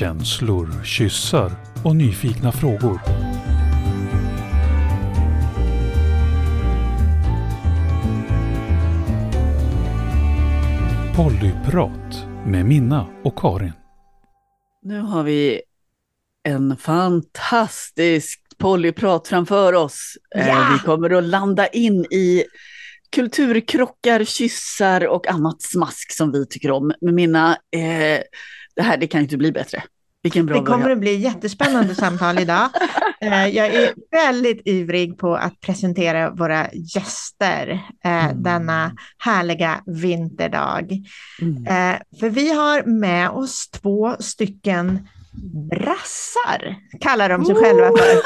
Känslor, kyssar och nyfikna frågor. Pollyprat med Minna och Karin. Nu har vi en fantastisk Pollyprat framför oss. Eh, Ja! Vi kommer att landa in i kulturkrockar, kyssar och annat smask som vi tycker om. Men Minna, eh, det här det kan inte bli bättre. Vilken bra Det kommer början. att bli jättespännande samtal idag. Eh, Jag är väldigt ivrig på att presentera våra gäster eh, denna härliga vinterdag. Mm. Eh, För vi har med oss två stycken brassar, kallar de sig själva för.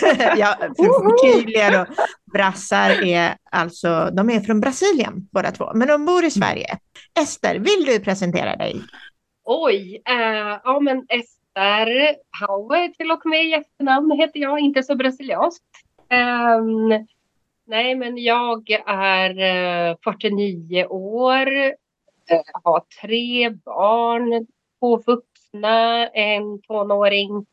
ja, för att förtydliga då. Brassar är alltså, de är från Brasilien båda två, men de bor i Sverige. Ester, vill du presentera dig? Oj, eh, ja men Ester Power till och med i efternamn heter jag, inte så brasilianskt. Eh, nej, men jag är eh, 49 år, eh, har tre barn, två vuxna, en tonåring.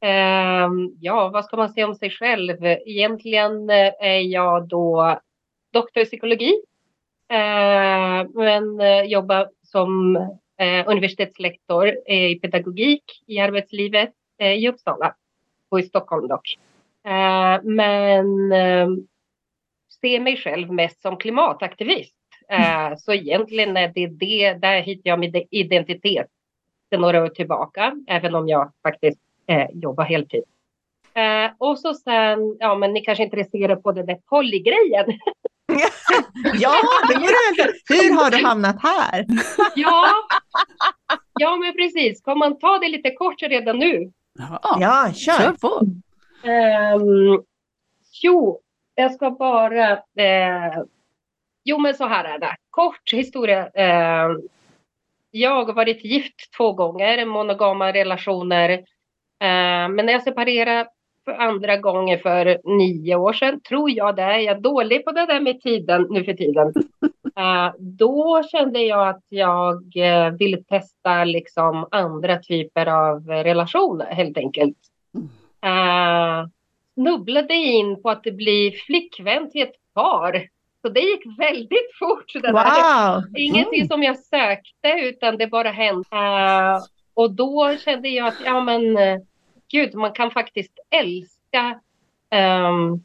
Ehm, ja, vad ska man säga om sig själv? Egentligen eh, är jag då doktor i psykologi, ehm, eh, men jobbar som universitetslektor eh, i pedagogik i arbetslivet eh, i Uppsala och i Stockholm dock. Eh, men eh, ser mig själv mest som klimataktivist. Eh, så egentligen är det det, där hittar jag min identitet sedan några år tillbaka, även om jag faktiskt eh, jobbar heltid. Eh, och så sen, ja men ni kanske är intresserade på den där polygrejen. Ja, det vore väl Hur har du hamnat här? ja, ja men precis. Kan man ta det lite kort redan nu? Ja, Ja, kör. kör på. Um, jo, jag ska bara... eh, jo, men så här är det. Kort historia. Eh, jag har varit gift två gånger, monogama relationer. Eh, men när jag separerade för andra gången för nio år sedan, tror jag det, jag är dålig på det där med tiden nu för tiden. Eh, då kände jag att jag eh, ville testa liksom andra typer av relationer helt enkelt. Uh, snubblade in på att det blir flickvän till ett par. Så det gick väldigt fort. Det. Wow! Ingenting som jag sökte utan det bara hände. Eh, och då kände jag att ja men gud man kan faktiskt älska. ehm,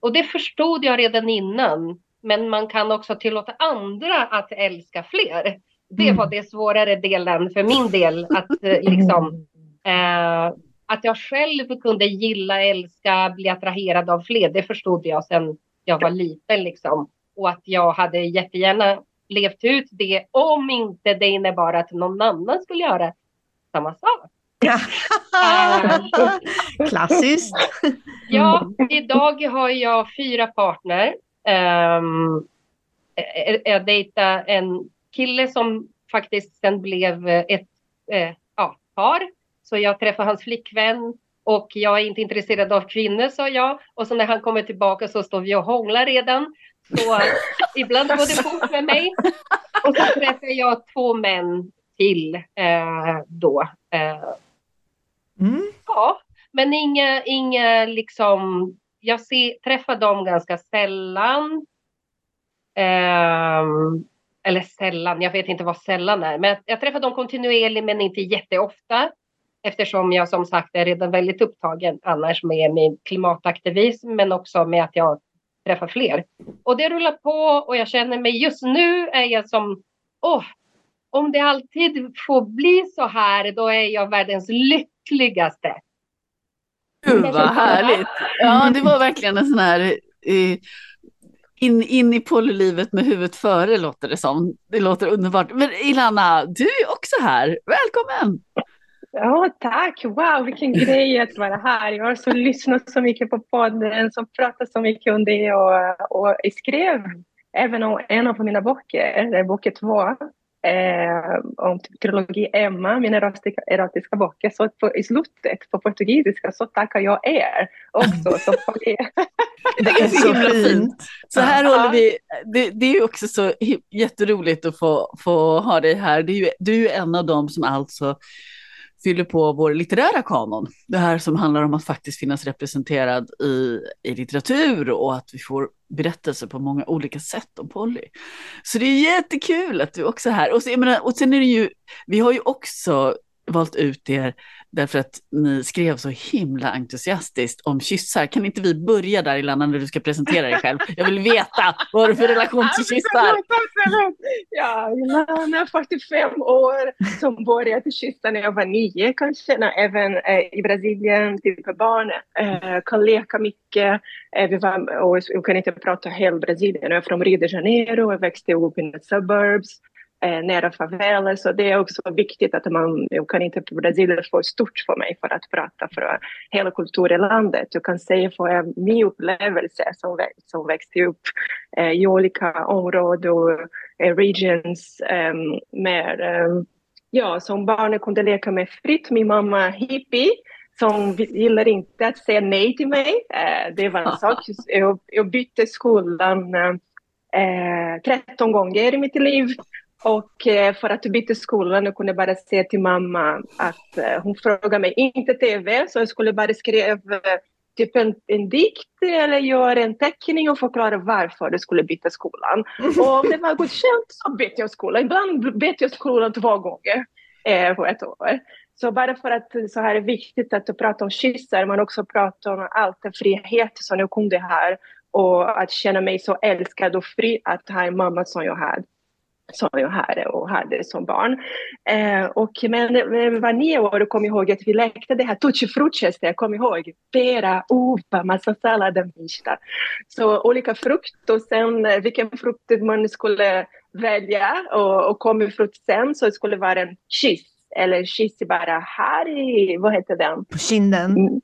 och det förstod jag redan innan. Men man kan också tillåta andra att älska fler. Det Mm. var det svårare delen för min del. Att eh, liksom eh, att jag själv kunde gilla, älska, bli attraherad av fler. Det förstod jag sen jag var liten liksom. Och att jag hade jättegärna levt ut det om inte det innebar att någon annan skulle göra samma sak. Klassiskt. Ja, idag har jag fyra partner. Um, jag dejtade en kille som faktiskt sen blev ett eh, ja, par. Så jag träffade hans flickvän och jag är inte intresserad av kvinnor sa jag. Och så när han kommer tillbaka så står vi och hånglar redan. Så ibland går det fort med mig. Och så träffar jag två män till eh, då. Eh, Mm. Ja, men inga, inga liksom, jag ser, träffar dem ganska sällan. Um, eller sällan, jag vet inte vad sällan är, men jag, träffar dem kontinuerligt men inte jätteofta. Eftersom jag som sagt är redan väldigt upptagen annars med min klimataktivism men också med att jag träffar fler. Och det rullar på och jag känner mig just nu är jag som, åh, om det alltid får bli så här då är jag världens lyckligaste. Gud vad härligt. Ja, det var verkligen en sån här eh, in, in i polylivet med huvudet före låter det som. Det låter underbart. Men Ilana, du är också här. Välkommen! Ja, tack! Wow, vilken grej att vara här. Jag har så lyssnat så mycket på podden, som pratat så mycket om det och, och skrev även om en av mina böcker, det är bok två, eh, om trilogi Emma, min erotiska, erotiska böcker. Så på, i slutet på portugisiska så tackar jag er också. Så får det. Det är så himla fint. Så här Ja. håller vi, det, det är ju också så jätteroligt att få, få ha dig här. Ju, du är en av dem som alltså fyller på vår litterära kanon. Det här som handlar om att faktiskt finnas representerad i, i litteratur och att vi får berättelser på många olika sätt om Polly. Så det är jättekul att du också är här. Och, så, jag menar, och sen är det ju, vi har ju också valt ut er därför att ni skrev så himla entusiastiskt om kyssar. Kan inte vi börja där Ilana när du ska presentera dig själv? Jag vill veta vad du för relation till kyssar. Ja, Ilana, är 45 år, som började kyssa när jag var nio kanske, när även eh, i Brasilien, typ barn eh, kan leka mycket. Eh, vi var, och jag kan inte prata hela Brasilien, jag är från Rio de Janeiro, jag växte upp i suburbs eh, nära faveler. Så det är också viktigt att man, jag kan inte, Brasilien för stort för mig för att prata för hela kulturen i landet. Jag kan säga för min upplevelse som, som växte upp eh, i olika områden och eh, regions eh, med, eh, ja, som barnen kunde leka med fritt. Min mamma hippie som gillar inte att säga nej till mig. Eh, det var en sak. Jag, jag bytte skolan eh, 13 gånger i mitt liv och eh, för att byta skolan jag kunde bara säga till mamma att eh, hon frågade mig, inte tv, så jag skulle bara skriva eh, typ en, en dikt eller göra en teckning och förklara varför du skulle byta skolan. Och det var godkänt så bytte jag skolan. Ibland bytte jag skolan två gånger eh, på ett år. Så bara för att så här är viktigt att prata om kyssar, men också prata om allt den frihet som jag kunde ha och att känna mig så älskad och fri att ha en mamma som jag hade som jag hade och hade som barn. Eh, och men var nio år kom ihåg att vi lekte det här tutti frutti, jag kommer ihåg. Pera, uva, massa sallad mista. Så olika frukt och sen eh, vilken frukt man skulle välja och, och kom frukt sen så det skulle vara en kyss eller kyss bara här i, vad heter den? På kinden. Mm.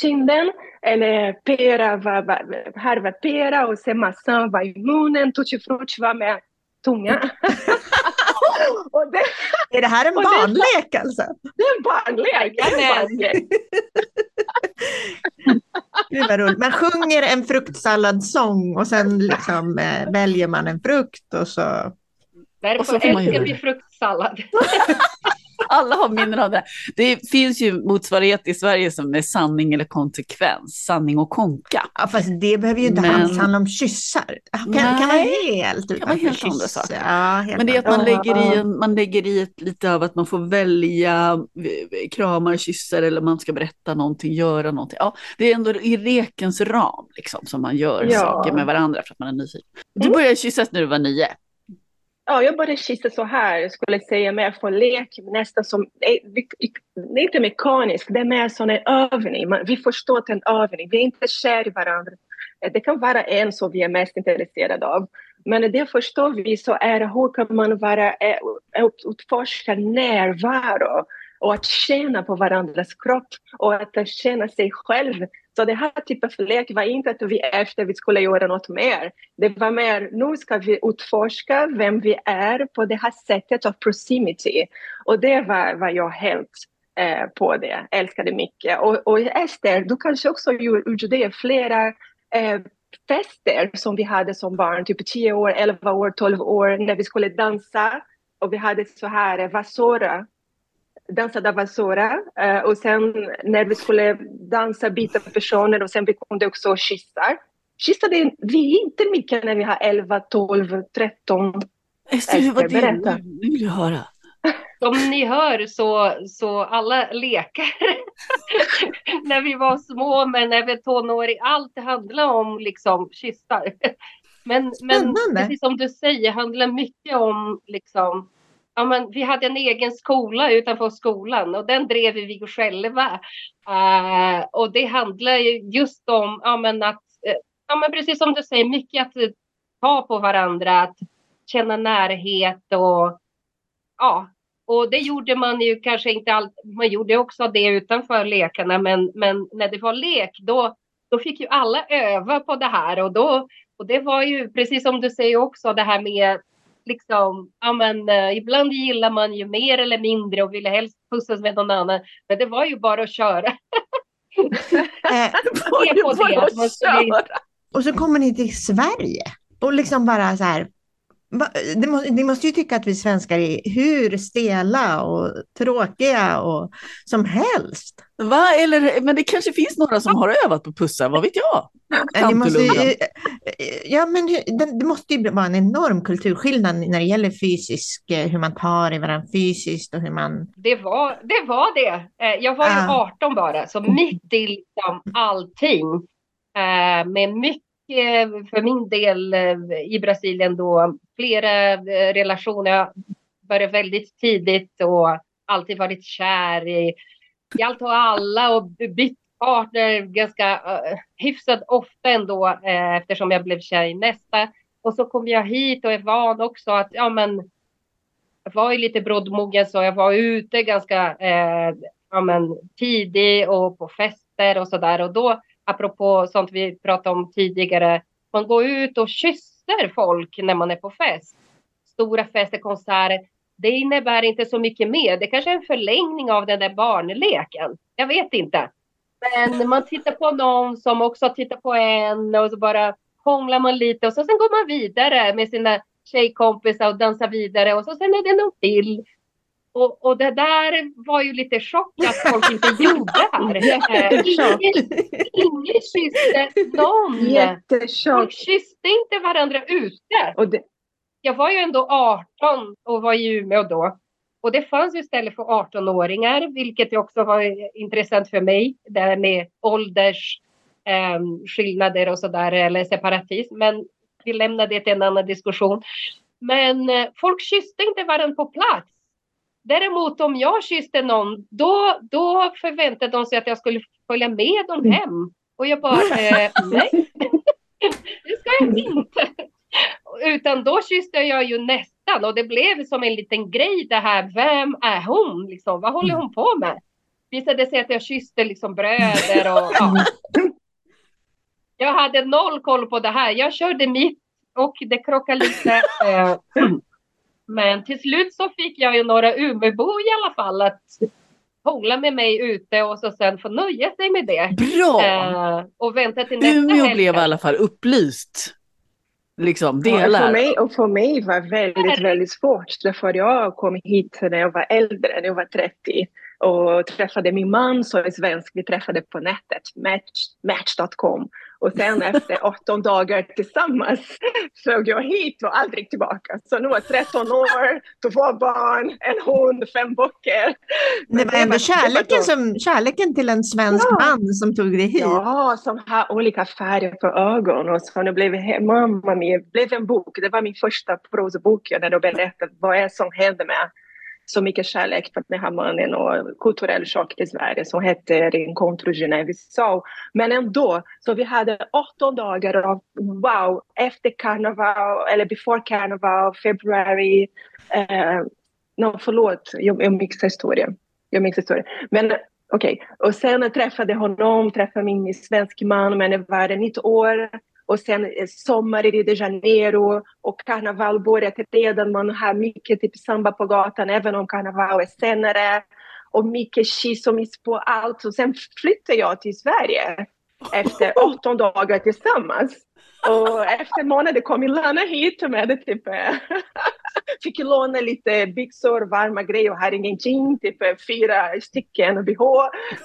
Kinden eller pera var, här var pera och sen massan var i munnen, tutti frutti var med tunga. och det, är det här en barnlek alltså? Det är en barnlek. Det är en barnlek. Man sjunger en fruktsalladssång och sen liksom, eh, väljer man en frukt och så... Därför älskar vi fruktsallad. Alla har minnen av det. Det finns ju motsvarighet i Sverige som är sanning eller konsekvens. Sanning och konka. Ja, fast det behöver ju inte Men... alls handla om kyssar. Kan, Nej. kan vara helt utan helt andra saker. Ja, helt Men det är att man lägger, i en, man lägger i ett, lite av att man får välja kramar, kyssar eller man ska berätta någonting, göra någonting. Ja, det är ändå i rekens ram liksom, som man gör ja. saker med varandra för att man är nyfiken. Du mm. började kyssas när du var nio ja, jag började kissa så här, jag skulle säga mer för lek, nästan som, det är inte mekaniskt, det är mer som en övning. vi förstår att det är en övning, vi är inte kär i varandra. Det kan vara en som vi är mest intresserade av. Men det förstår vi så är hur kan man vara, eh, utforska närvaro och att känna på varandras kropp och att känna sig själv så det här typen av lek var inte att vi efter vi skulle göra något mer. Det var mer, nu ska vi utforska vem vi är på det här sättet av proximity. Och det var, var jag helt eh, på det, älskade mycket. Och, och Ester, du kanske också gjorde det, flera eh, fester som vi hade som barn, typ 10 år, 11 år, 12 år, när vi skulle dansa. Och vi hade så här eh, vasora dansade Vasora eh, och sen när vi skulle dansa byta personer och sen vi kunde också kyssa. Kyssade vi inte mycket när vi har 11, 12, 13. Ester, hur var det? Nu vill jag höra. Som ni hör så, så alla lekar när vi var små, men när vi var tonåringar, allt handlar om liksom kyssar. Men, men precis som du säger, handlar mycket om liksom ja, men vi hade en egen skola utanför skolan och den drev vi själva. Uh, och det handlar just om ja, men att, eh, ja, men precis som du säger, mycket att ta på varandra, att känna närhet och ja, och det gjorde man ju kanske inte allt. Man gjorde också det utanför lekarna, men, men när det var lek, då, då fick ju alla öva på det här och då och det var ju precis som du säger också det här med liksom, ja men uh, ibland gillar man ju mer eller mindre och vill helst pussas med någon annan. Men det var ju bara att köra. Eh, det var ju bara att köra. Och så kommer ni till Sverige och liksom bara så här Ni måste ju tycka att vi svenskar är hur stela och tråkiga och som helst. Va? Eller, men det kanske finns några som har övat på pussar, vad vet jag? Ja, det, måste ju, Tantolundan. ja, men det, det måste ju vara en enorm kulturskillnad när det gäller fysisk, eh, hur man tar i varandra fysiskt och hur man... Det var det. Var det. Eh, Jag var ju Ah. 18 bara, så mitt i liksom allting. Eh, Med mycket, Eh, för min del eh, i Brasilien då, flera eh, relationer. Jag började väldigt tidigt och alltid varit kär i, i allt och alla och bytt partner ganska uh, hyfsat ofta ändå uh, eftersom jag blev kär i nästa. Och så kom jag hit och är van också att ja men jag var ju lite brådmogen så jag var ute ganska uh, ja, men, tidig och på fester och sådär. Och då, apropå sånt vi pratade om tidigare, man går ut och kysser folk när man är på fest. Stora fester, konserter. Det innebär inte så mycket mer. Det kanske är en förlängning av den där barnleken. Jag vet inte. Men man tittar på någon som också tittar på en och så bara hånglar man lite och så sen går man vidare med sina tjejkompisar och dansar vidare och så sen är det någon till. Och, och det där var ju lite chock att folk inte gjorde här. Eh. Ingen, kysste någon. Folk Jättechock. kysste inte varandra ute. Och det, Jag var ju ändå 18 och var i Umeå då. Och det fanns ju ställe för 18-åringar, vilket också var intressant för mig. Det här med ålders eh, skillnader och sådär, eller separatism. Men vi lämnar det till en annan diskussion. Men eh, folk kysste inte varandra på plats. Däremot om jag kysste någon, då, då förväntade de sig att jag skulle följa med dem hem. Och jag bara, eh, nej, det ska jag inte. Utan då kysste jag ju nästan och det blev som en liten grej det här. Vem är hon? Liksom, vad håller hon på med? Visade sig att jag kysste liksom bröder och ja. Jag hade noll koll på det här. Jag körde mitt och det krockade lite. eh, Men till slut så fick jag ju några Umeåbor i alla fall att hångla med mig ute och så sen få nöja sig med det. Bra! Eh, och vänta till nästa Umeå helg. blev i alla fall upplyst. Liksom, och för, delar. mig, och för mig var väldigt, väldigt svårt. Därför jag kom hit när jag var äldre, när jag var 30 och träffade min man som är svensk. Vi träffade på nätet, match, match.com. Och sen efter 18 dagar tillsammans flög jag hit och aldrig tillbaka. Så nu är jag 13 år, två barn, en hund, fem böcker. Det var ändå kärleken, som, kärleken till en svensk Ja. man som tog dig hit. Ja, som har olika färger på ögon. Och så nu blev mamma mia, blev en bok. Det var min första prosbok när de berättade vad är som hände med så mycket kärlek för den här mannen och kulturell chock i Sverige som hette Encontro Genève Sau. Men ändå, så vi hade 18 dagar av wow, efter karneval eller before karneval, februari. Eh, no, förlåt, jag, jag mixar historien. Jag mixar historien. Men okej, okay. och sen träffade honom, träffade min svensk man, men det var ett nytt år. Och sen eh, sommar i Rio de Janeiro och karneval började redan. Man har mycket typ samba på gatan, även om karneval är senare. Och mycket kyss och miss på allt. Och sen flyttade jag till Sverige efter 18 dagar tillsammans. Och efter månader kom Ilana hit med typ, eh, fick låna lite byxor, varma grejer och hade ingenting, typ eh, fyra stycken bh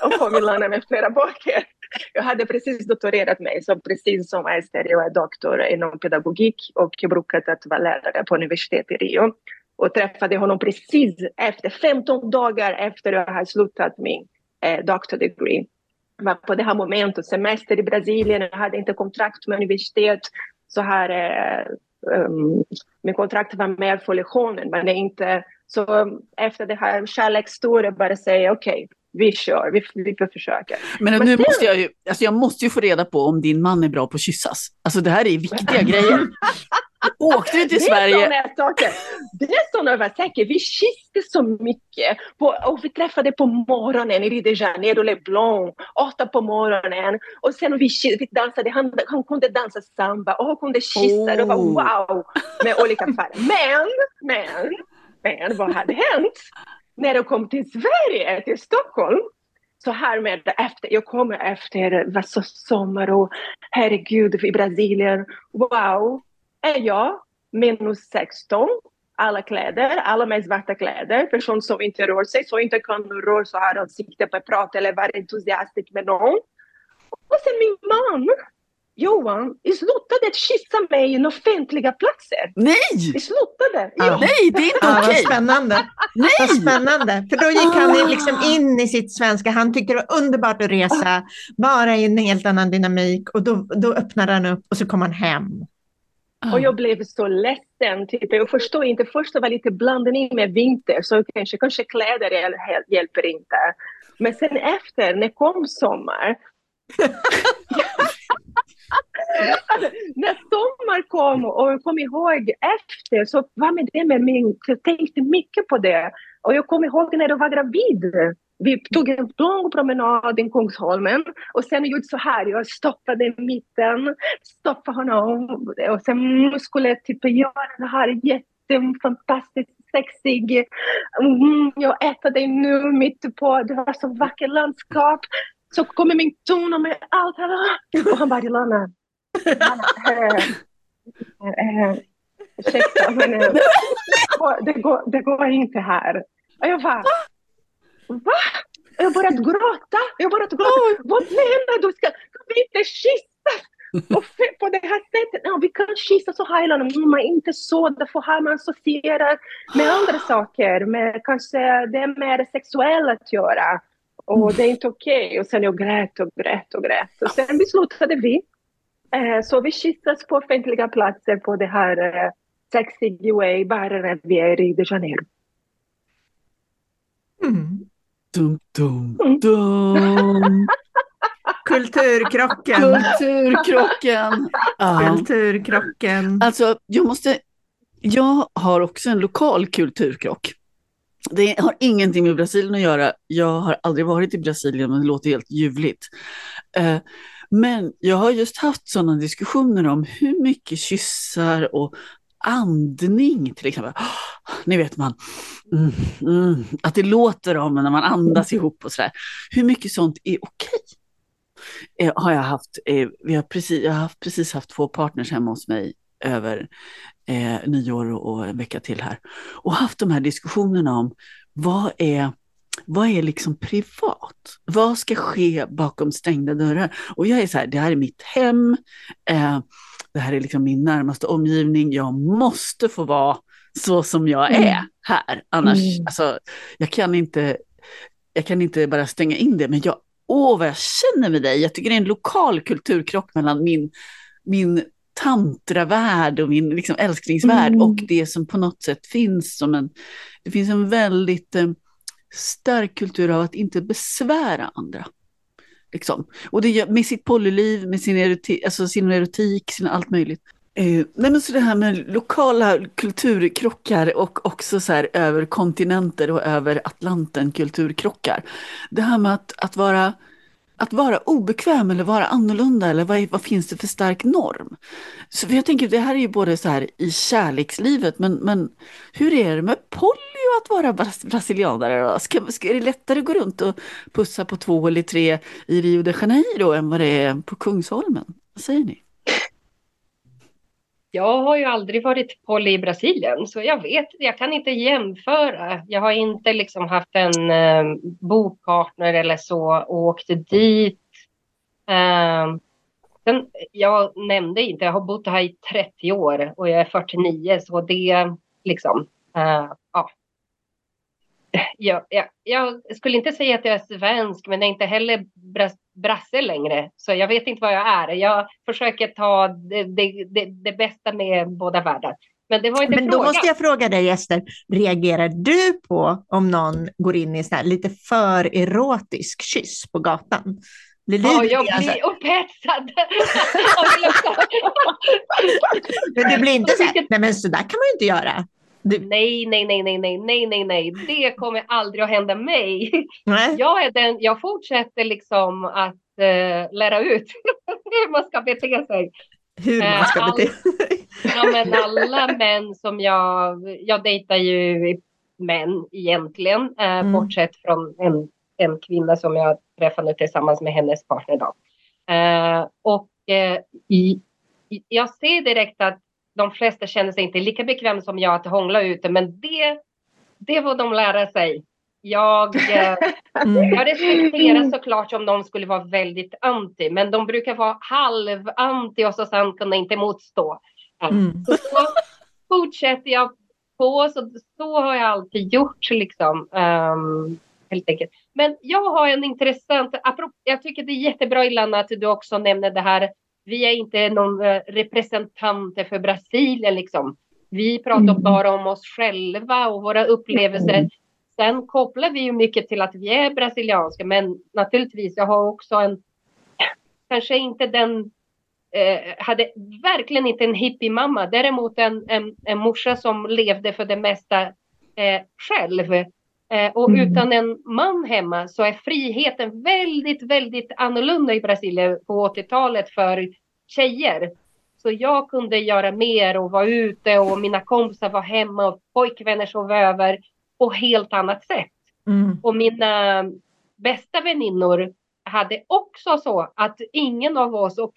och kom Ilana med flera böcker. Jag hade precis doktorerat mig, så precis som Ester, jag är doktor inom pedagogik och jag brukade att vara lärare på universitetet i Rio. Och träffade honom precis efter, 15 dagar efter jag hade slutat min eh, doctor degree var på det här momentet, semester i Brasilien, jag hade inte kontrakt med universitet. Så här, eh, um, min kontrakt var mer för lektionen, men det är inte... Så efter det här kärlekshistorien bara säga okej, okay, vi kör, vi, vi får försöka. Men, Men nu sen- måste jag ju, alltså jag måste ju få reda på om din man är bra på att kyssas. Alltså det här är viktiga grejer. Åkte du till det är Sverige? sådana saker. Det är sådana var säker. Vi kysste så mycket. På, och vi träffade på morgonen i Rio de Janeiro, Leblon, åtta på morgonen. Och sen vi, vi dansade, han, han kunde dansa samba och han kunde kyssa. Det var Oh. wow! Med olika färger. Men, men, men vad hade hänt? När jag kom till Sverige, till Stockholm, så här med efter, jag kommer efter, det var så sommar och herregud i Brasilien, wow, är jag minus 16. Alla kläder, alla med svarta kläder. Person som inte rör sig, som inte kan röra så här ansikte på prat eller vara entusiastisk med någon. Och sen min man, Johan, slutade att kyssa mig i offentliga platser. Nej! Det slutade. Ja. Nej, det är inte vad okej! spännande. Vad Nej! spännande. För då gick han in, liksom in i sitt svenska. Han tyckte det var underbart att resa, vara i en helt annan dynamik. Och då, då öppnade han upp och så kom han hem. Och jag blev så ledsen. Typ. Jag förstår inte. Först var det lite blandning med vinter, så kanske, kanske kläder hjäl- hjälper inte. Men sen efter, när kom sommar. när sommar kom och jag kom ihåg efter så var med det med min, jag tänkte mycket på det. Och jag kommer ihåg när jag var gravid. Vi tog en lång promenad i Kungsholmen och sen gjorde så här. Jag stoppade i mitten, stoppade honom och sen skulle jag typ göra det här jättefantastiskt sexig. Mm, jag äter dig nu mitt på, det var så vackert landskap. Så kommer min ton med allt. Och han bara, Ilana, eh, eh, ursäkta men eh, det, går, det går inte här. Och jag bara, va? Jag började gråta. Jag började gråta. Vad menar du? Ska, kan vi inte kyssas? Och på det här sättet, ja, vi kan kyssas och heila men inte så, därför har man associerar med andra saker, med kanske det är mer sexuellt att göra. Och det är inte okej. Och sen jag grät och grät och grät. Och sen beslutade vi. Eh, så vi kyssas på offentliga platser på det här eh, sexy way, bara när vi är i de Janeiro. Mm. Dum, dum, dum. Kulturkrocken. Kulturkrocken. Ja. Kulturkrocken. Alltså, jag måste... Jag har också en lokal kulturkrock. Det har ingenting med Brasilien att göra. Jag har aldrig varit i Brasilien, men det låter helt ljuvligt. Eh, Men jag har just haft sådana diskussioner om hur mycket kyssar och andning till exempel. Ni vet man, mm, mm, att det låter om när man andas ihop och sådär. Hur mycket sånt är okej? Eh, har jag haft, eh, vi har precis, jag har haft, precis haft två partners hemma hos mig över eh, nyår och en vecka till här. Och haft de här diskussionerna om vad är, vad är liksom privat? Vad ska ske bakom stängda dörrar? Och jag är så här, det här är mitt hem. Eh, det här är liksom min närmaste omgivning. Jag måste få vara så som jag är här. Annars, Mm. alltså, jag kan inte, jag kan inte bara stänga in det, men jag, åh vad jag känner med dig. Jag tycker det är en lokal kulturkrock mellan min, min tantravärld och min liksom, älsklingsvärld Mm. och det som på något sätt finns som en, det finns en väldigt eh, stark kultur av att inte besvära andra. Liksom. Och det gör, med sitt polyliv, med sin, erotik, alltså sin erotik, sin allt möjligt. Eh, nej men så det här med lokala kulturkrockar och också så här över kontinenter och över Atlanten kulturkrockar. Det här med att, att, vara, att vara obekväm eller vara annorlunda eller vad, är- vad finns det för stark norm? Så jag tänker, det här är ju både så här i kärlekslivet, men, men hur är det med polio att vara bras- brasilianare då? Ska, ska, är det lättare att gå runt och pussa på två eller tre i Rio de Janeiro än vad det är på Kungsholmen? Vad säger ni? Jag har ju aldrig varit poly i Brasilien, så jag vet Jag kan inte jämföra. Jag har inte liksom haft en eh, bokpartner eller så och åkt dit. Eh, sen, jag nämnde inte, jag har bott här i 30 år och jag är 49, så det liksom, eh, ja. Jag, jag, jag skulle inte säga att jag är svensk, men jag är inte heller bras, brasse längre. Så jag vet inte vad jag är. Jag försöker ta det, det, det, det bästa med båda världar. Men det var inte Men då frågan. måste jag fråga dig Ester, reagerar du på om någon går in i sån här lite för erotisk kyss på gatan? Blir Ja, jag blir upphetsad. Vill också- Men du blir inte så här, nej men så där kan man ju inte göra. Du... Nej, nej, nej, nej, nej, nej, nej, nej, det kommer aldrig att hända mig. Nej. Jag, är den, jag fortsätter liksom att eh, lära ut hur man ska bete sig. Hur man ska eh, bete sig. ja, men alla män som jag, jag dejtar ju män egentligen, eh, mm. bortsett från en, en kvinna som jag träffade tillsammans med hennes partner. Då. Eh, och eh, i, jag ser direkt att de flesta känner sig inte lika bekväma som jag att hångla ute, men det, det får de lära sig. Jag, eh, Mm. jag respekterar såklart om de skulle vara väldigt anti, men de brukar vara halv-anti och så sen kunna inte motstå. Mm. Så fortsätter jag på, så, så har jag alltid gjort liksom. ehm, helt enkelt. Men jag har en intressant, apropå, jag tycker det är jättebra Ilana att du också nämner det här, vi är inte någon eh, representanter för Brasilien liksom. Vi pratar Mm. bara om oss själva och våra upplevelser. Sen kopplar vi ju mycket till att vi är brasilianska, men naturligtvis, jag har också en, kanske inte den, eh, hade verkligen inte en hippiemamma, däremot en, en, en morsa som levde för det mesta eh, själv. Eh, och Mm. utan en man hemma så är friheten väldigt, väldigt annorlunda i Brasilien på 80-talet för tjejer. Så jag kunde göra mer och vara ute och mina kompisar var hemma och pojkvänner sov över på helt annat sätt. Mm. Och mina bästa väninnor hade också så att ingen av oss, och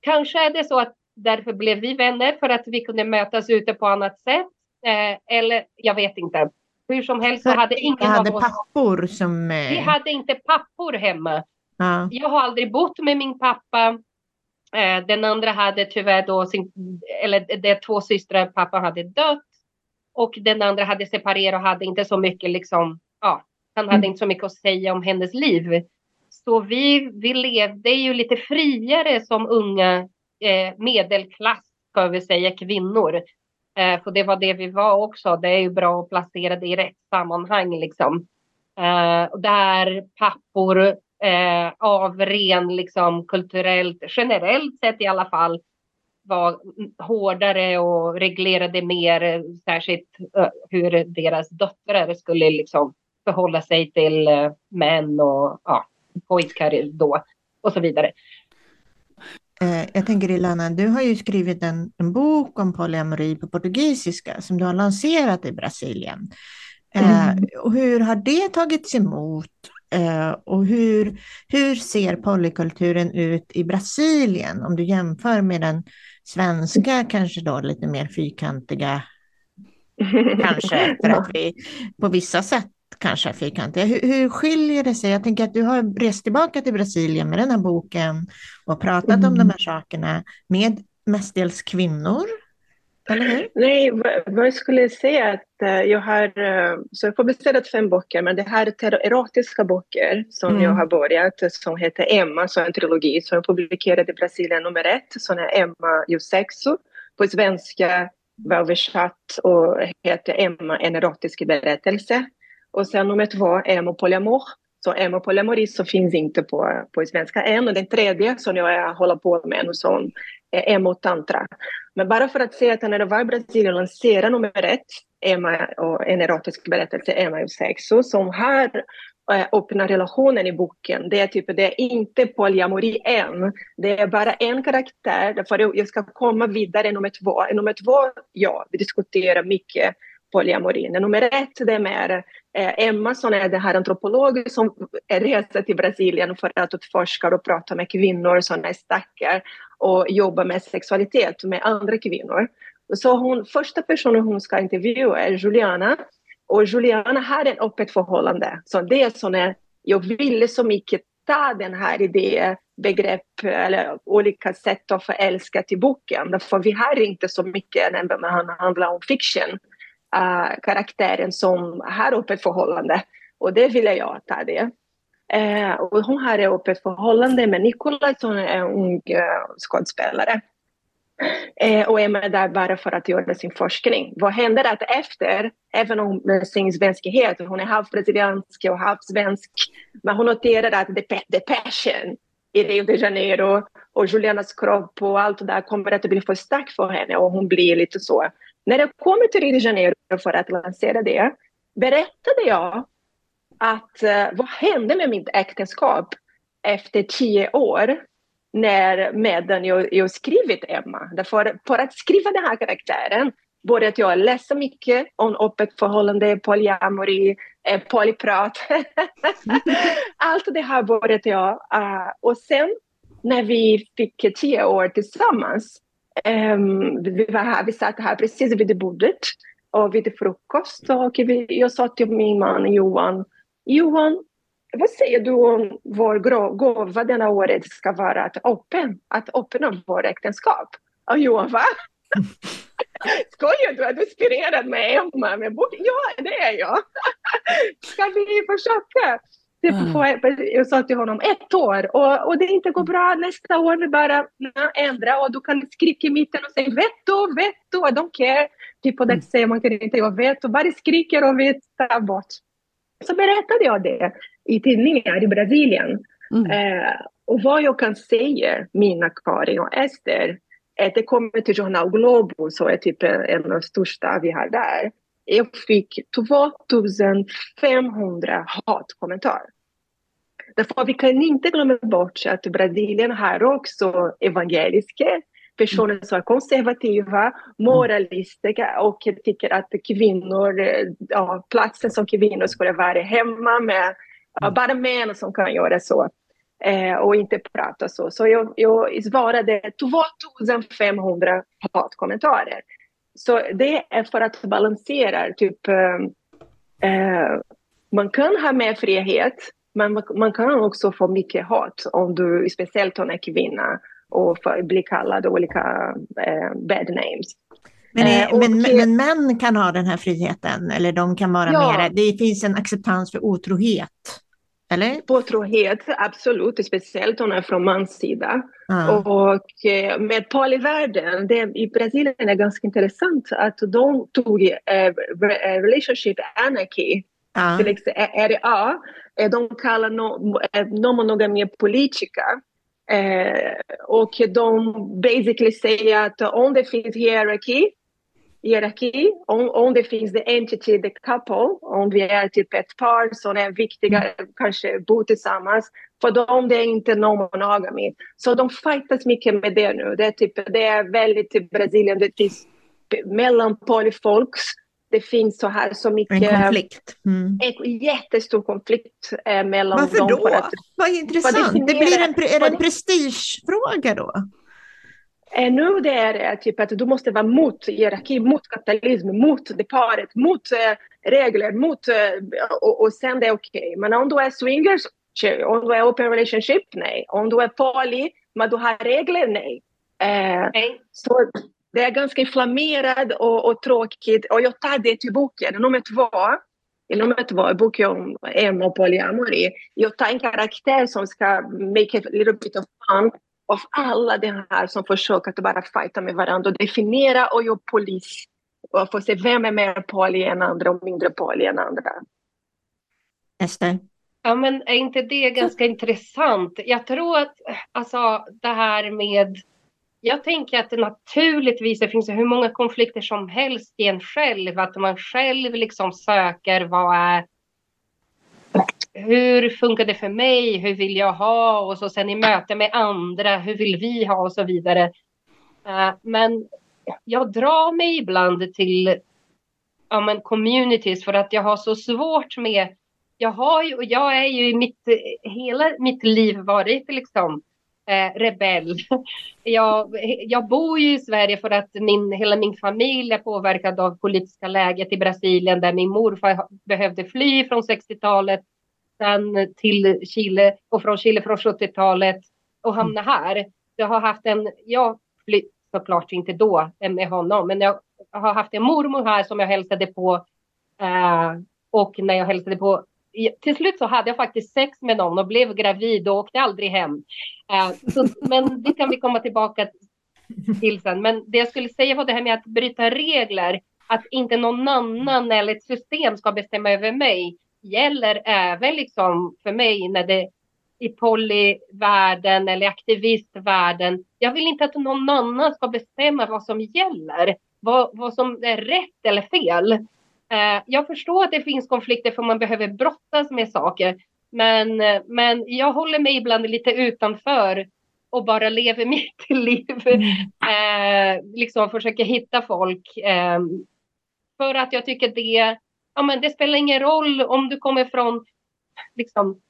kanske är det så att därför blev vi vänner för att vi kunde mötas ute på annat sätt. Eh, eller jag vet inte. Hur som helst så hade ingen hade av oss, pappor som... eh, vi hade inte pappor hemma. ja. Jag har aldrig bott med min pappa. Eh, den andra hade tyvärr då sin, eller det är två systrar, pappa hade dött. Och den andra hade separerat och hade inte så mycket liksom, ja, han hade Mm. inte så mycket att säga om hennes liv. Så vi, vi levde ju lite friare som unga eh, medelklass, ska vi säga, kvinnor. Eh, för det var det vi var också. Det är ju bra att placera det i rätt sammanhang liksom. Eh, där pappor eh, av ren liksom kulturellt, generellt sett i alla fall, var hårdare och reglerade mer, särskilt eh, hur deras döttrar skulle liksom förhålla sig till eh, män och ja, pojkar då och så vidare. Eh, jag tänker Ilana, du har ju skrivit en, en bok om polyamori på portugisiska som du har lanserat i Brasilien. Eh, Mm. och hur har det tagits emot? Eh, och hur, hur ser polykulturen ut i Brasilien om du jämför med den svenska, kanske då lite mer fyrkantiga, kanske för att vi på vissa sätt kanske fyrkantiga. Hur, hur skiljer det sig? Jag tänker att du har rest tillbaka till Brasilien med den här boken och pratat om Mm. de här sakerna med mestadels kvinnor, eller hur? Nej, vad jag skulle säga att eh, jag har eh, så jag har publicerat fem böcker, men det här är erotiska böcker som Mm. jag har börjat, som heter Emma, så en trilogi som jag publicerade i Brasilien nummer ett, som är Emma ju sexo. På svenska var översatt och heter Emma, en erotisk berättelse. Och sen nummer två, Emma polyamor. Så emo polyamori så finns inte på, på svenska än. Och den tredje som jag håller på med nu som är emo tantra. Men bara för att säga att när det var i Brasilien lanserade nummer ett, Emma och en erotisk berättelse, Emma och sexo, som har eh, öppna relationen i boken. Det är, typ, det är inte polyamori än. Det är bara en karaktär. För jag ska komma vidare nummer två. Nummer två, ja, vi diskuterar mycket polyamorin. Nummer ett, det är mer eh, Emma som är den här antropologen som reser till Brasilien för att utforska och prata med kvinnor som är stackar och jobba med sexualitet med andra kvinnor. Så hon, första personen hon ska intervjua är Juliana. Och Juliana har ett öppet förhållande. Så det är jag ville så mycket ta den här idén, begrepp eller olika sätt att förälska till boken. Därför vi har inte så mycket när det handlar om fiction. Uh, karaktären som har öppet förhållande. Och det ville jag ta det. Eh, och hon har ett öppet förhållande med Nikolaj som är en ung eh, skådespelare. Eh, och är med där bara för att göra sin forskning. Vad händer att efter, även om med sin svenskhet, hon är halvbrasiliansk och halvsvensk, men hon noterar att det är passion i Rio de Janeiro och Julianas kropp och allt det där kommer att bli för starkt för henne och hon blir lite så. När jag kommer till Rio de Janeiro för att lansera det berättade jag att eh, vad hände med mitt äktenskap efter tio år när medan jag, jag skrivit Emma. Därför, för att skriva den här karaktären började jag läsa mycket om öppet förhållande, polyamori, eh, polyprat. Allt det här började jag. Eh, och sen när vi fick tio år tillsammans Um, vi, var här, vi satt här precis vid bordet och vid frukost och vi, jag sa till min man Johan, Johan, vad säger du om vår gåva denna året ska vara att, öppna, att öppna vårt äktenskap? Och Johan, va? Skojar du? Är du inspirerad med Emma med? Ja, det är jag. Ska vi försöka? Det får, jag sa till honom ett år och, och det inte går bra nästa år, det bara ändra och du kan skrika i mitten och säga veto, veto, I don't care. Typ det mm. säger man inte jag veto, bara skriker och vi tar bort. Så berättade jag det i tidningar i Brasilien. Mm. Eh, och vad jag kan säga, mina Karin och Ester, att det kommer till Jornal Globo, så är typ en av de största vi har där. Jag fick 2500 hatkommentarer. Därför vi kan inte glömma bort att Brasilien har också evangeliska personer som är konservativa, moralistiska och tycker att kvinnor, ja, platsen som kvinnor skulle vara hemma med ja, bara män som kan göra så eh, och inte prata så. Så jag, jag svarade 2500 hatkommentarer. Så det är för att balansera, typ eh, eh, man kan ha mer frihet men man kan också få mycket hat om du, speciellt om du är kvinna och bli kallad olika eh, bad names. Men, är, eh, men, men, män kan ha den här friheten, eller de kan vara ja. mer, det finns en acceptans för otrohet? Eller? Otrohet, absolut, speciellt om är från mans sida. Ah. Och eh, med polyvärlden, det, i Brasilien är det ganska intressant att de tog eh, relationship anarchy, ah. till exempel RA, de kallar no, non-monogami politica. Eh, och de basically säger att om det finns hierarki, hierarki om, om det finns the entity, the couple, om vi är typ ett par som är viktiga, kanske bo tillsammans, för dem det är inte någon monogami. Så de fightas mycket med det nu. Det är, typ, det är väldigt i Brasilien, det finns mellan polyfolks, det finns så här så mycket... En konflikt. Mm. En jättestor konflikt eh, mellan Varför dem. Varför då? Att, Vad intressant. Det blir en, är det en prestigefråga då? Eh, nu det är typ att du måste vara mot hierarki, mot kapitalism, mot det paret, mot eh, regler, mot, eh, och, och sen det är okej. Okay. Men om du är swingers, om du är open relationship, nej. Om du är poly, men du har regler, nej. Eh, nej. Så det är ganska inflammerad och, och tråkigt och jag tar det till boken. Nummer två, i nummer två, boken om Emma och polyamory. Jag tar en karaktär som ska make a little bit of fun av alla de här som försöker att bara fighta med varandra och definiera och göra polis och få se vem är mer poly än andra och mindre poly än andra. Ester? Ja, men är inte det ganska intressant? Jag tror att alltså, det här med... Jag tänker att det naturligtvis det finns hur många konflikter som helst i en själv. Att man själv liksom söker vad är hur funkar det för mig? Hur vill jag ha? Och så sen i möte med andra, hur vill vi ha och så vidare. Uh, men jag drar mig ibland till ja, men communities för att jag har så svårt med jag, har ju, jag är ju i mitt, hela mitt liv varit liksom eh, rebell. Jag, jag bor ju i Sverige för att min, hela min familj är påverkad av politiska läget i Brasilien där min morfar behövde fly från 60-talet sen till Chile och från Chile från 70-talet och hamna mm. här. Jag har haft en, jag flytt såklart inte då med honom, men jag har haft en mormor här som jag hälsade på eh, och när jag hälsade på till slut så hade jag faktiskt sex med någon och blev gravid och åkte aldrig hem. Eh, så, men det kan vi komma tillbaka till sen. Men det jag skulle säga var det här med att bryta regler, att inte någon annan eller ett system ska bestämma över mig gäller även liksom för mig när det i polyvärlden eller aktivistvärlden. Jag vill inte att någon annan ska bestämma vad som gäller, vad, vad som är rätt eller fel. Eh, jag förstår att det finns konflikter för man behöver brottas med saker, men, men jag håller mig ibland lite utanför och bara lever mitt liv. Mm. Eh, liksom försöker hitta folk. Eh, för att jag tycker det ja, men det spelar ingen roll om du kommer från liksom,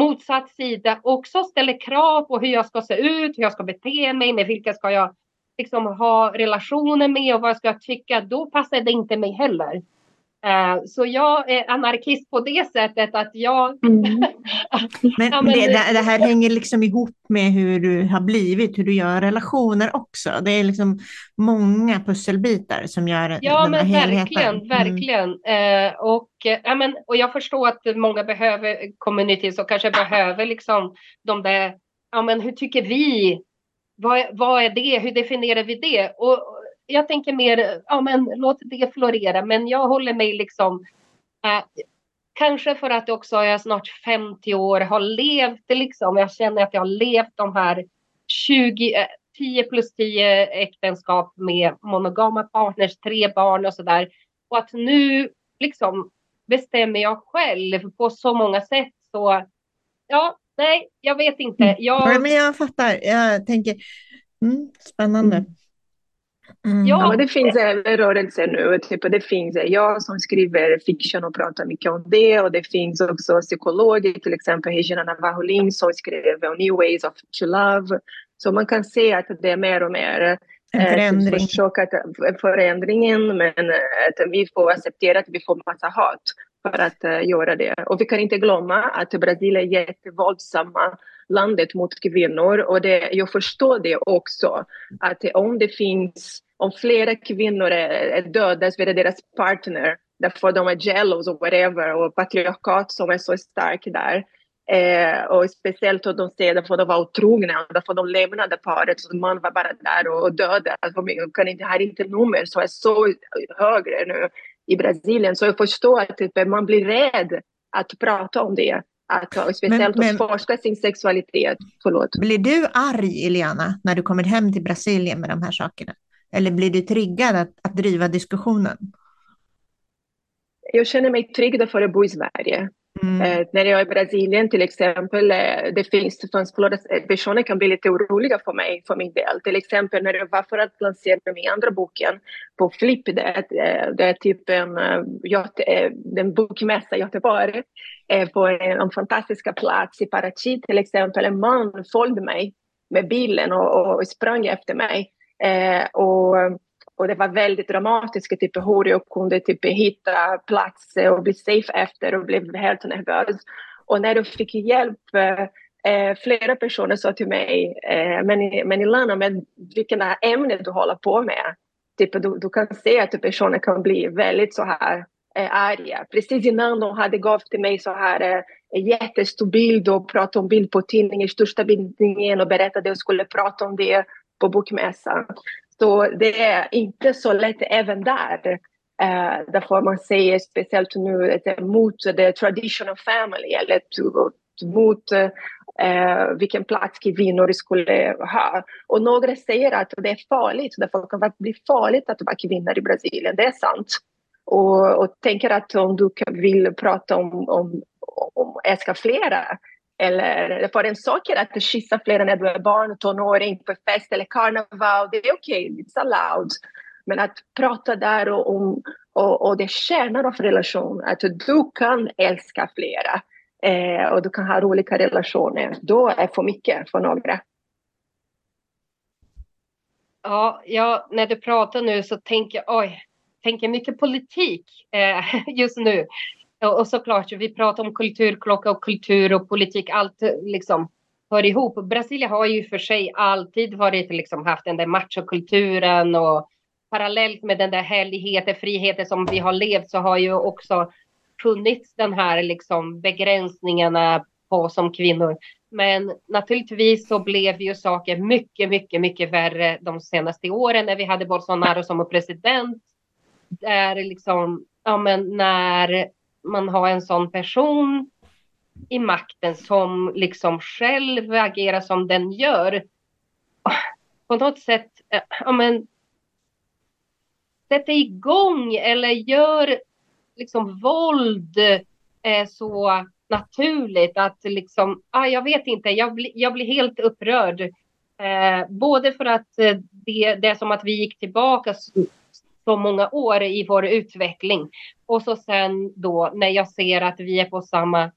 motsatt sida också ställer krav på hur jag ska se ut, hur jag ska bete mig, med vilka ska jag liksom ha relationer med och vad jag ska tycka, då passar det inte mig heller. Uh, så jag är anarkist på det sättet att jag... Mm. men, ja, men det, det, här hänger liksom ihop med hur du har blivit, hur du gör relationer också. Det är liksom många pusselbitar som gör ja, den här men helheten. Verkligen, mm. verkligen. Uh, och, ja, men, och jag förstår att många behöver communities och kanske behöver liksom de där, ja men hur tycker vi? Vad, vad är det? Hur definierar vi det? Och, jag tänker mer, ja men låt det florera. Men jag håller mig liksom, äh, kanske för att också jag snart 50 år har levt liksom. Jag känner att jag har levt de här 20, äh, 10 plus 10 äktenskap med monogama partners, tre barn och sådär. Och att nu liksom bestämmer jag själv på så många sätt. Så ja, nej, jag vet inte. Mm. Jag... Ja, men jag fattar. Jag tänker, mm, spännande. Mm. Mm. Ja. men det finns rörelser nu. Typ, det finns jag som skriver fiction och pratar mycket om det. Och det finns också psykologer, till exempel Hejina Navaholin som skriver New Ways of to Love. Så man kan se att det är mer och mer en eh, förändring. Försök att, förändringen, men att vi får acceptera att vi får massa hat för att uh, göra det. Och vi kan inte glömma att Brasilien är jättevåldsamma landet mot kvinnor och det, jag förstår det också att om det finns om flera kvinnor är, är dödas deras partner därför de är jealous och whatever och patriarkat som är så starkt där Eh, och speciellt om de säger att de var otrogna, därför de lämnade paret, så man var bara där och, och dödade. Alltså, kan inte, har inte nummer så är så högre nu i Brasilien. Så jag förstår att typ, man blir rädd att prata om det. Att, speciellt men, men, att forska sin sexualitet. Förlåt. Blir du arg, Eliana, när du kommer hem till Brasilien med de här sakerna? Eller blir du triggad att, att driva diskussionen? Jag känner mig trygg för att bo i Sverige. Mm. Eh, när jag är i Brasilien till exempel, eh, det finns eh, personer kan bli lite oroliga för mig, för min del. Till exempel när jag var för att lansera min andra boken på Flipp, det är, det är typ en, en bokmässa i Göteborg, på en, en fantastisk plats i Paraty till exempel. En man följde mig med bilen och, och sprang efter mig. och och det var väldigt dramatiskt, typ hur jag kunde typ hitta plats och bli safe efter och blev helt nervös. Och när jag fick hjälp, eh, eh, flera personer sa till mig, eh, men, men Ilana, men vilken ämne du håller på med? Typ, du, du kan se att personer kan bli väldigt så här eh, arga. Precis innan de hade gått till mig så här eh, en jättestor bild och pratade om bild på tidningen, största bildningen och berättade att jag skulle prata om det på bokmässan. Så det är inte så lätt även där. Uh, därför man säger speciellt nu mot the traditional family eller mot uh, vilken plats kvinnor skulle ha. Och några säger att det är farligt, därför kan det bli farligt att vara kvinna i Brasilien, det är sant. Och, och tänker att om du vill prata om, om, om älska flera eller för en sak är att kyssa flera när du är barn, tonåring, på fest eller karneval. Det är okej, okay, it's allowed. Men att prata där och, om, och, och det kärnan av relation, att du kan älska flera eh, och du kan ha olika relationer, då är för mycket för några. Ja, ja, när du pratar nu så tänker jag, oj, tänker mycket politik eh, just nu. Och såklart, vi pratar om kulturklocka och kultur och politik, allt eh, liksom hör ihop. Brasilien har ju för sig alltid varit, liksom, haft den där machokulturen och parallellt med den där härligheten, friheten som vi har levt så har ju också funnits den här liksom begränsningarna på som kvinnor. Men naturligtvis så blev ju saker mycket, mycket, mycket värre de senaste åren när vi hade Bolsonaro som president. Där liksom, ja men när man har en sån person i makten som liksom själv agerar som den gör. På något sätt, eh, ja men sätter igång eller gör liksom våld eh, så naturligt att liksom, ah, jag vet inte, jag, bli, jag blir helt upprörd. Eh, både för att eh, det, det är som att vi gick tillbaka så många år i vår utveckling. Och så sen då när jag ser att vi är på samma,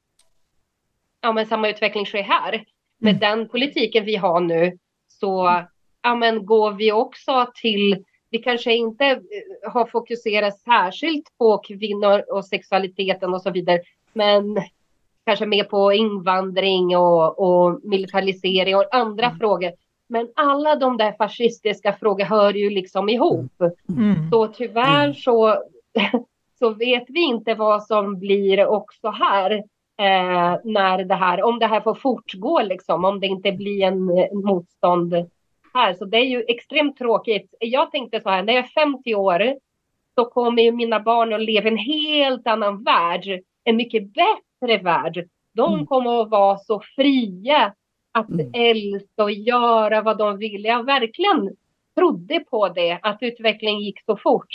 ja men samma utveckling sker här. Med mm. den politiken vi har nu så ja, men går vi också till, vi kanske inte eh, har fokuserat särskilt på kvinnor och sexualiteten och så vidare, men kanske mer på invandring och, och militarisering och andra mm. frågor. Men alla de där fascistiska frågorna hör ju liksom ihop. Mm. Så tyvärr mm. så, så vet vi inte vad som blir också här. Eh, när det här, om det här får fortgå liksom, om det inte blir en, motstånd här. Så det är ju extremt tråkigt. Jag tänkte så här, när jag är 50 år så kommer ju mina barn att leva i en helt annan värld. En mycket bättre värld. De mm. kommer att vara så fria att mm. älska och göra vad de vill. Jag verkligen trodde på det, att utvecklingen gick så fort.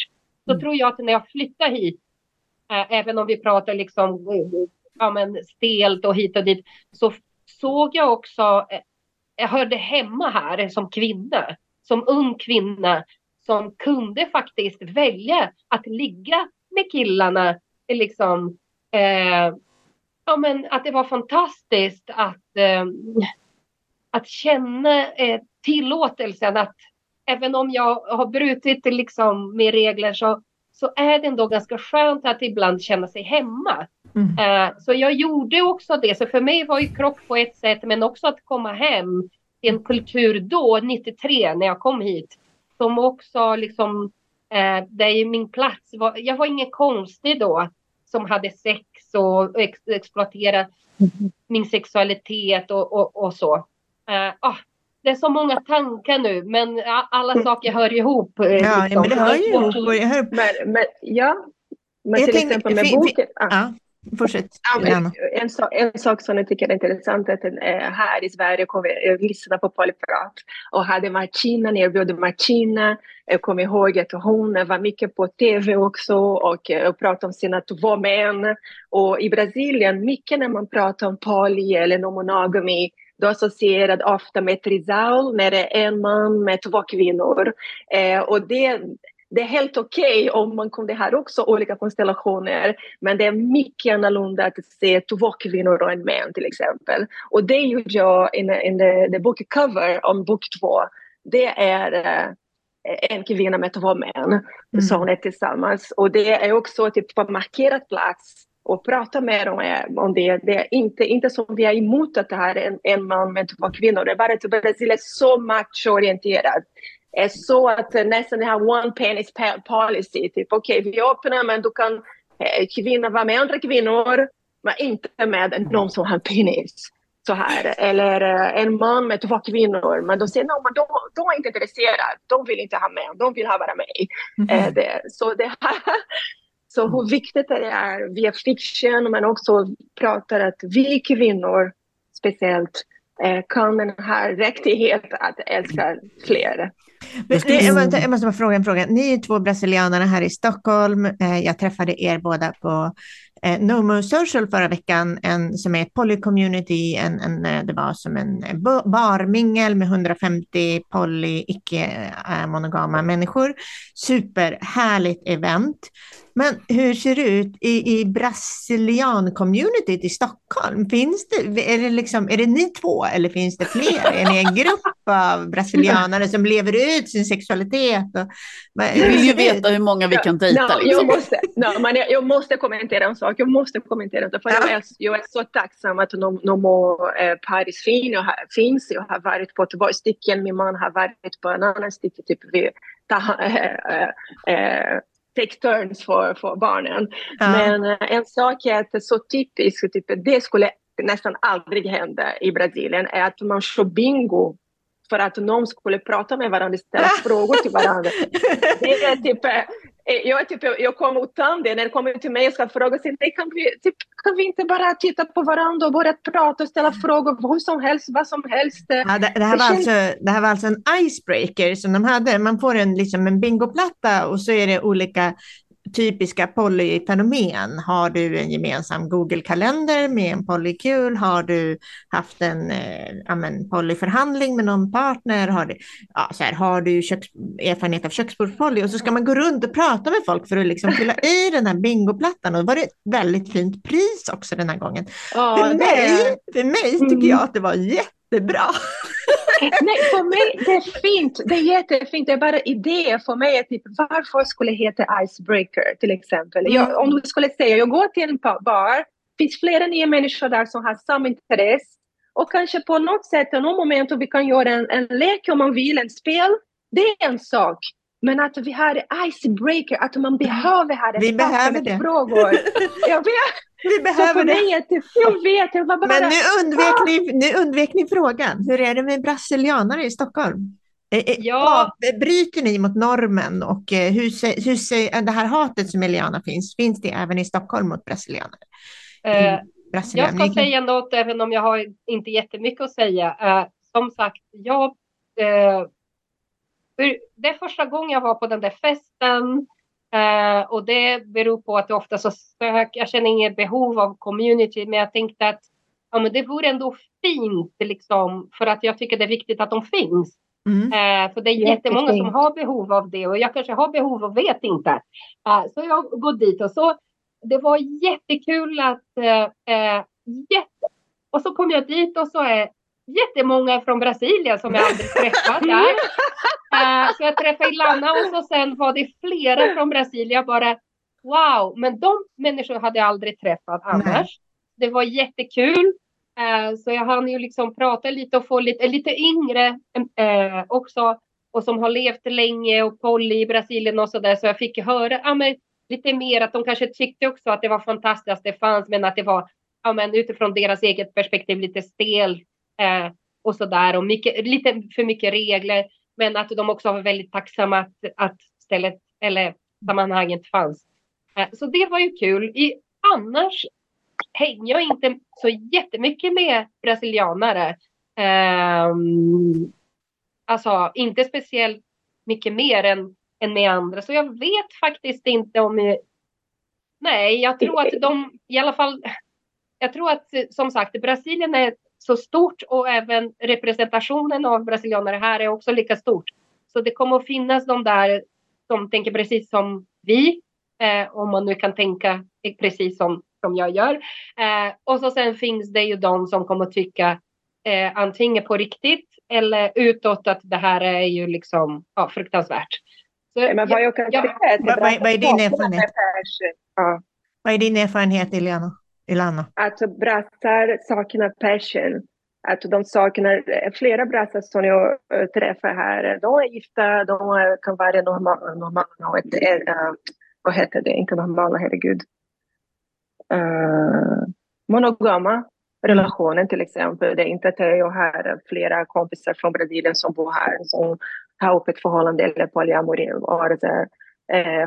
Så mm. tror jag att när jag flyttade hit, äh, även om vi pratar liksom ja, men stelt och hit och dit, så såg jag också, äh, jag hörde hemma här som kvinna, som ung kvinna, som kunde faktiskt välja att ligga med killarna, liksom, eh, ja, men att det var fantastiskt att eh, att känna eh, tillåtelsen att även om jag har brutit liksom med regler så, så är det ändå ganska skönt att ibland känna sig hemma. Mm. Eh, så jag gjorde också det. Så för mig var ju krock på ett sätt men också att komma hem till en kultur då, 93 när jag kom hit. Som också liksom, eh, det är min plats. Var, jag var ingen konstig då som hade sex och ex exploaterat mm. min sexualitet och, och, och så. Uh, oh, det är så många tankar nu, men alla mm. saker hör ihop. Eh, ja, liksom. men det hör ju ihop. Men, men, ja, men till tänkte, exempel med boken. Ah. Ja. Fortsätt. Ja, en, sak, en sak som jag tycker är intressant är att äh, här i Sverige kommer jag lyssna på Polyprat och hade Martina, när jag bjöd Martina, jag kommer ihåg att hon var mycket på tv också och, och pratade om sina två män. Och i Brasilien, mycket när man pratar om poly eller monogamy då associerad ofta med trisal när det är en man med två kvinnor. Eh, och det, det är helt okej okay om man kunde ha också olika konstellationer men det är mycket annorlunda att se två kvinnor och en man till exempel. Och det gjorde jag in, in the, the book cover om bok två. Det är uh, en kvinna med två män mm. som är tillsammans och det är också typ på markerad plats och prata med dem om det. Det är inte, inte som vi är emot att det här är en, en man med två kvinnor. Det är bara att Brasilien är så machoorienterad. Det är så att nästan har one penis policy. Typ okej, okay, vi öppnar men du kan eh, kvinna vara med andra kvinnor men inte med någon som har en penis. Så här. Eller eh, en man med två kvinnor. Men de säger no, men de, de är inte intresserade. De vill inte ha med. De vill ha bara mig. Mm. Eh, det, så det här så hur viktigt det är via fiction men också pratar att vi kvinnor speciellt eh, kan den här rättighet att älska fler. Men, jag, måste, jag måste bara fråga en fråga. Ni är två brasilianare här i Stockholm. Eh, jag träffade er båda på eh, Nomo Social förra veckan, en, som är ett polycommunity. En, en, eh, det var som en barmingel med 150 poly, icke-monogama människor. Superhärligt event. Men hur ser det ut i, i brasilian-communityt i Stockholm? Finns det, är, det liksom, är det ni två eller finns det fler? Är ni en grupp av brasilianare som lever ut sin sexualitet? Och, vi vill ju veta hur många vi kan dejta. No, liksom. jag, måste, no, men jag, jag, måste kommentera en sak. Jag måste kommentera det, för ja. jag, är, jag är så tacksam att Nomo eh, Paris fin, jag har, finns. Jag har varit på två stycken. Min man har varit på en annan stycke. Typ vid, ta, äh, äh, take turns för, för barnen. Ja. Men uh, en sak är att det är så typiskt, typ, det skulle nästan aldrig hända i Brasilien, är att man kör bingo för att någon skulle prata med varandra, ställa frågor till varandra. Det är typ eh, jag, typ, jag kommer utan det, när det kommer till mig och ska fråga, sig, kan, vi, typ, kan vi inte bara titta på varandra och börja prata och ställa frågor, hur som helst, vad som helst. Ja, det, det, här var alltså, det här var alltså en icebreaker som de hade. Man får en, liksom en bingoplatta och så är det olika typiska polyfenomen. Har du en gemensam Google-kalender med en polykul? Har du haft en eh, polyförhandling med någon partner? Har du, ja, så här, har du köks, erfarenhet av köksbordspoly? Och så ska man gå runt och prata med folk för att liksom fylla i den här bingoplattan. Och det var ett väldigt fint pris också den här gången. Ja, för, mig, för mig tycker mm. jag att det var jättebra. Nej, för mig det är fint. Det är jättefint. Det är bara idéer för mig. Är typ, varför skulle det heta icebreaker till exempel? Mm. Jag, om du skulle säga, jag går till en bar, finns flera nya människor där som har samma intresse. Och kanske på något sätt, i något moment, vi kan göra en, en lek om man vill, en spel. Det är en sak. Men att vi har icebreaker, att man behöver ha det. Vi behöver det. Frågor. Jag vet. Vi behöver det. mig jag vet, jag bara... Men nu undvek, ni, nu undvek ni frågan. Hur är det med brasilianare i Stockholm? Eh, eh, Ja. Bryter ni mot normen och eh, hur, hur ser det här hatet som Eliana finns, finns det även i Stockholm mot brasilianare? Eh. Jag ska säga något även om jag har inte jättemycket att säga. Eh, som sagt, jag, eh, för det är första gången jag var på den där festen. Eh, och det beror på att jag ofta så sök, jag känner inget behov av community, men jag tänkte att ja, men det vore ändå fint liksom, för att jag tycker det är viktigt att de finns. Mm. Eh, för det är jättemånga som Jättefint. har behov av det och jag kanske har behov och vet inte. Eh, så jag går dit och så det var jättekul att eh, eh, jätte... och så kom jag dit och så är jättemånga från Brasilien som jag aldrig träffat där. Eh, så jag träffade Ilana och så sen var det flera från Brasilien. Jag bara wow, men de människor hade jag aldrig träffat annars. Det var jättekul. Eh, så jag hann ju liksom prata lite och få lite, lite yngre eh, också och som har levt länge och Polly i Brasilien och så där. Så jag fick höra ja, men, lite mer att de kanske tyckte också att det var fantastiskt att det fanns men att det var ja, men, utifrån deras eget perspektiv lite stel eh, och så där och mycket, lite för mycket regler. Men att de också var väldigt tacksamma att, att stället eller sammanhanget fanns. Eh, så det var ju kul. I, annars hänger jag inte så jättemycket med brasilianare. Eh, alltså inte speciellt mycket mer än, än med andra. Så jag vet faktiskt inte om... Nej, jag tror att de i alla fall... Jag tror att som sagt Brasilien är så stort och även representationen av brasilianare här är också lika stort. Så det kommer att finnas de där som tänker precis som vi. Eh, om man nu kan tänka precis som, som jag gör. Eh, och så sen finns det ju de som kommer att tycka eh, antingen på riktigt eller utåt att det här är ju liksom ja, fruktansvärt. Så, Men vad jag kan ja, säga är att vad- vad- vad är din erfarenhet? Ja, Vad är din erfarenhet, Eliana? Ilana? att brassar saknar passion. Att de saknar, flera brassar som jag eh, träffar här, de är gifta, de kan vara normala, normala och ett, eh, eh, vad heter det, inte normala, herregud. Uh, monogama relationen till exempel. Det är inte att jag har flera kompisar från Brasilien som bor här som har öppet ett förhållande eller polyamori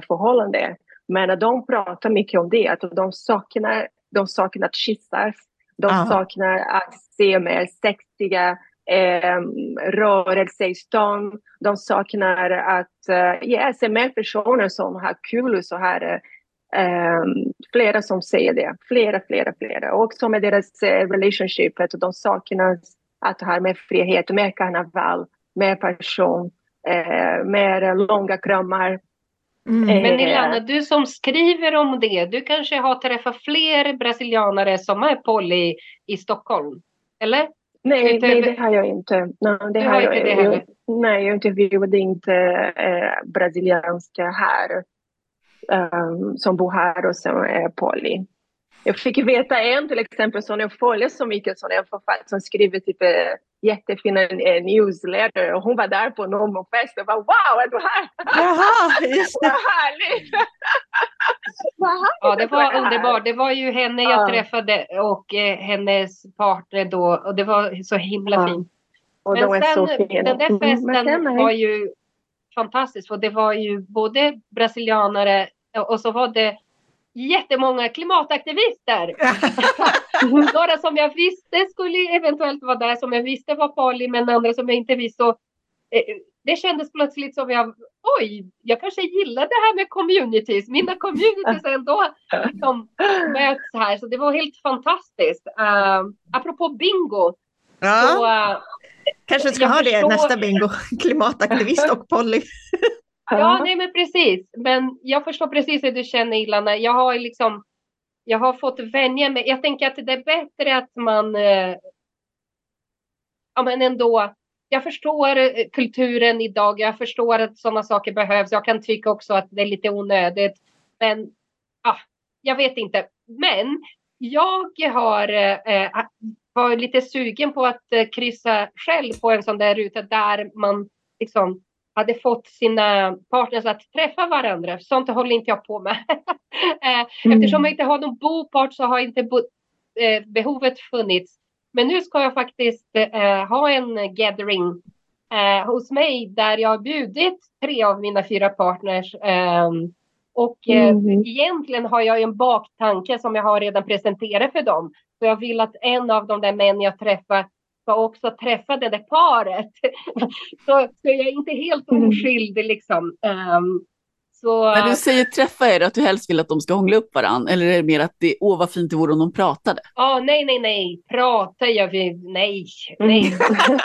förhållande. Men de pratar mycket om det, att de saknar, de saknar att kyssas. De Aha. saknar att se mer sexiga eh, rörelser i stan. De saknar att eh, ja, se mer personer som har kul och så här. Eh, flera som säger det. Flera, flera, flera. Och också med deras eh, relationship. Att de saknar att ha mer frihet, mer karneval, mer passion, eh, mer långa kramar. Mm. Eh, Men Ilana, du som skriver om det, du kanske har träffat fler brasilianare som är poly i Stockholm? Eller? Nej, Inte- nej, det har jag inte. Nej, det Du har jag, inte det jag, heller? nej, jag intervjuade inte eh, brasilianska här. ehm, som bor här och som är poly. Jag fick veta en till exempel som jag följer så mycket som en författare som skriver typ eh, jättefina eh, newsletter och hon var där på någon fest och bara wow, är du här? Jaha, just det. Vad härligt Ja, det var underbart. Det var ju henne jag Ja. träffade och eh, hennes partner då och det var så himla Ja. fint. Och Men de är sen, den där Mm, festen är- var ju fantastisk för det var ju både brasilianare och så var det jättemånga klimataktivister. Några som jag visste skulle eventuellt vara där, som jag visste var Pali, men andra som jag inte visste. Och, eh, det kändes plötsligt som jag, oj, jag kanske gillar det här med communities. Mina communities ändå som möts här, så det var helt fantastiskt. Uh, apropå bingo, så Ja, eh, kanske ska ha det förstår- nästa bingo. Klimataktivist och Polly. Ja, nej men precis. Men jag förstår precis hur du känner Ilana. Jag har liksom, jag har fått vänja mig. Jag tänker att det är bättre att man, eh, ja men ändå, jag förstår eh, kulturen idag. Jag förstår att sådana saker behövs. Jag kan tycka också att det är lite onödigt. Men ah, jag vet inte. Men jag har eh, var lite sugen på att eh, kryssa själv på en sån där ruta där man liksom hade fått sina partners att träffa varandra. Sånt håller inte jag på med. Eh, mm. Eftersom jag inte har någon bopart så har inte bo, eh, behovet funnits. Men nu ska jag faktiskt eh, ha en gathering hos mig där jag har bjudit tre av mina fyra partners. Ehm, och eh, mm. egentligen har jag en baktanke som jag har redan presenterat för dem. Så jag vill att en av de där män jag träffar ska också träffa det där paret. så, så jag är inte helt mm. oskyldig liksom. Um, så... När du säger träffa är det att du helst vill att de ska hångla upp varandra eller är det mer att det, åh vad fint det vore om de pratade? Ja, oh, nej, nej, nej, prata gör vi, nej, nej,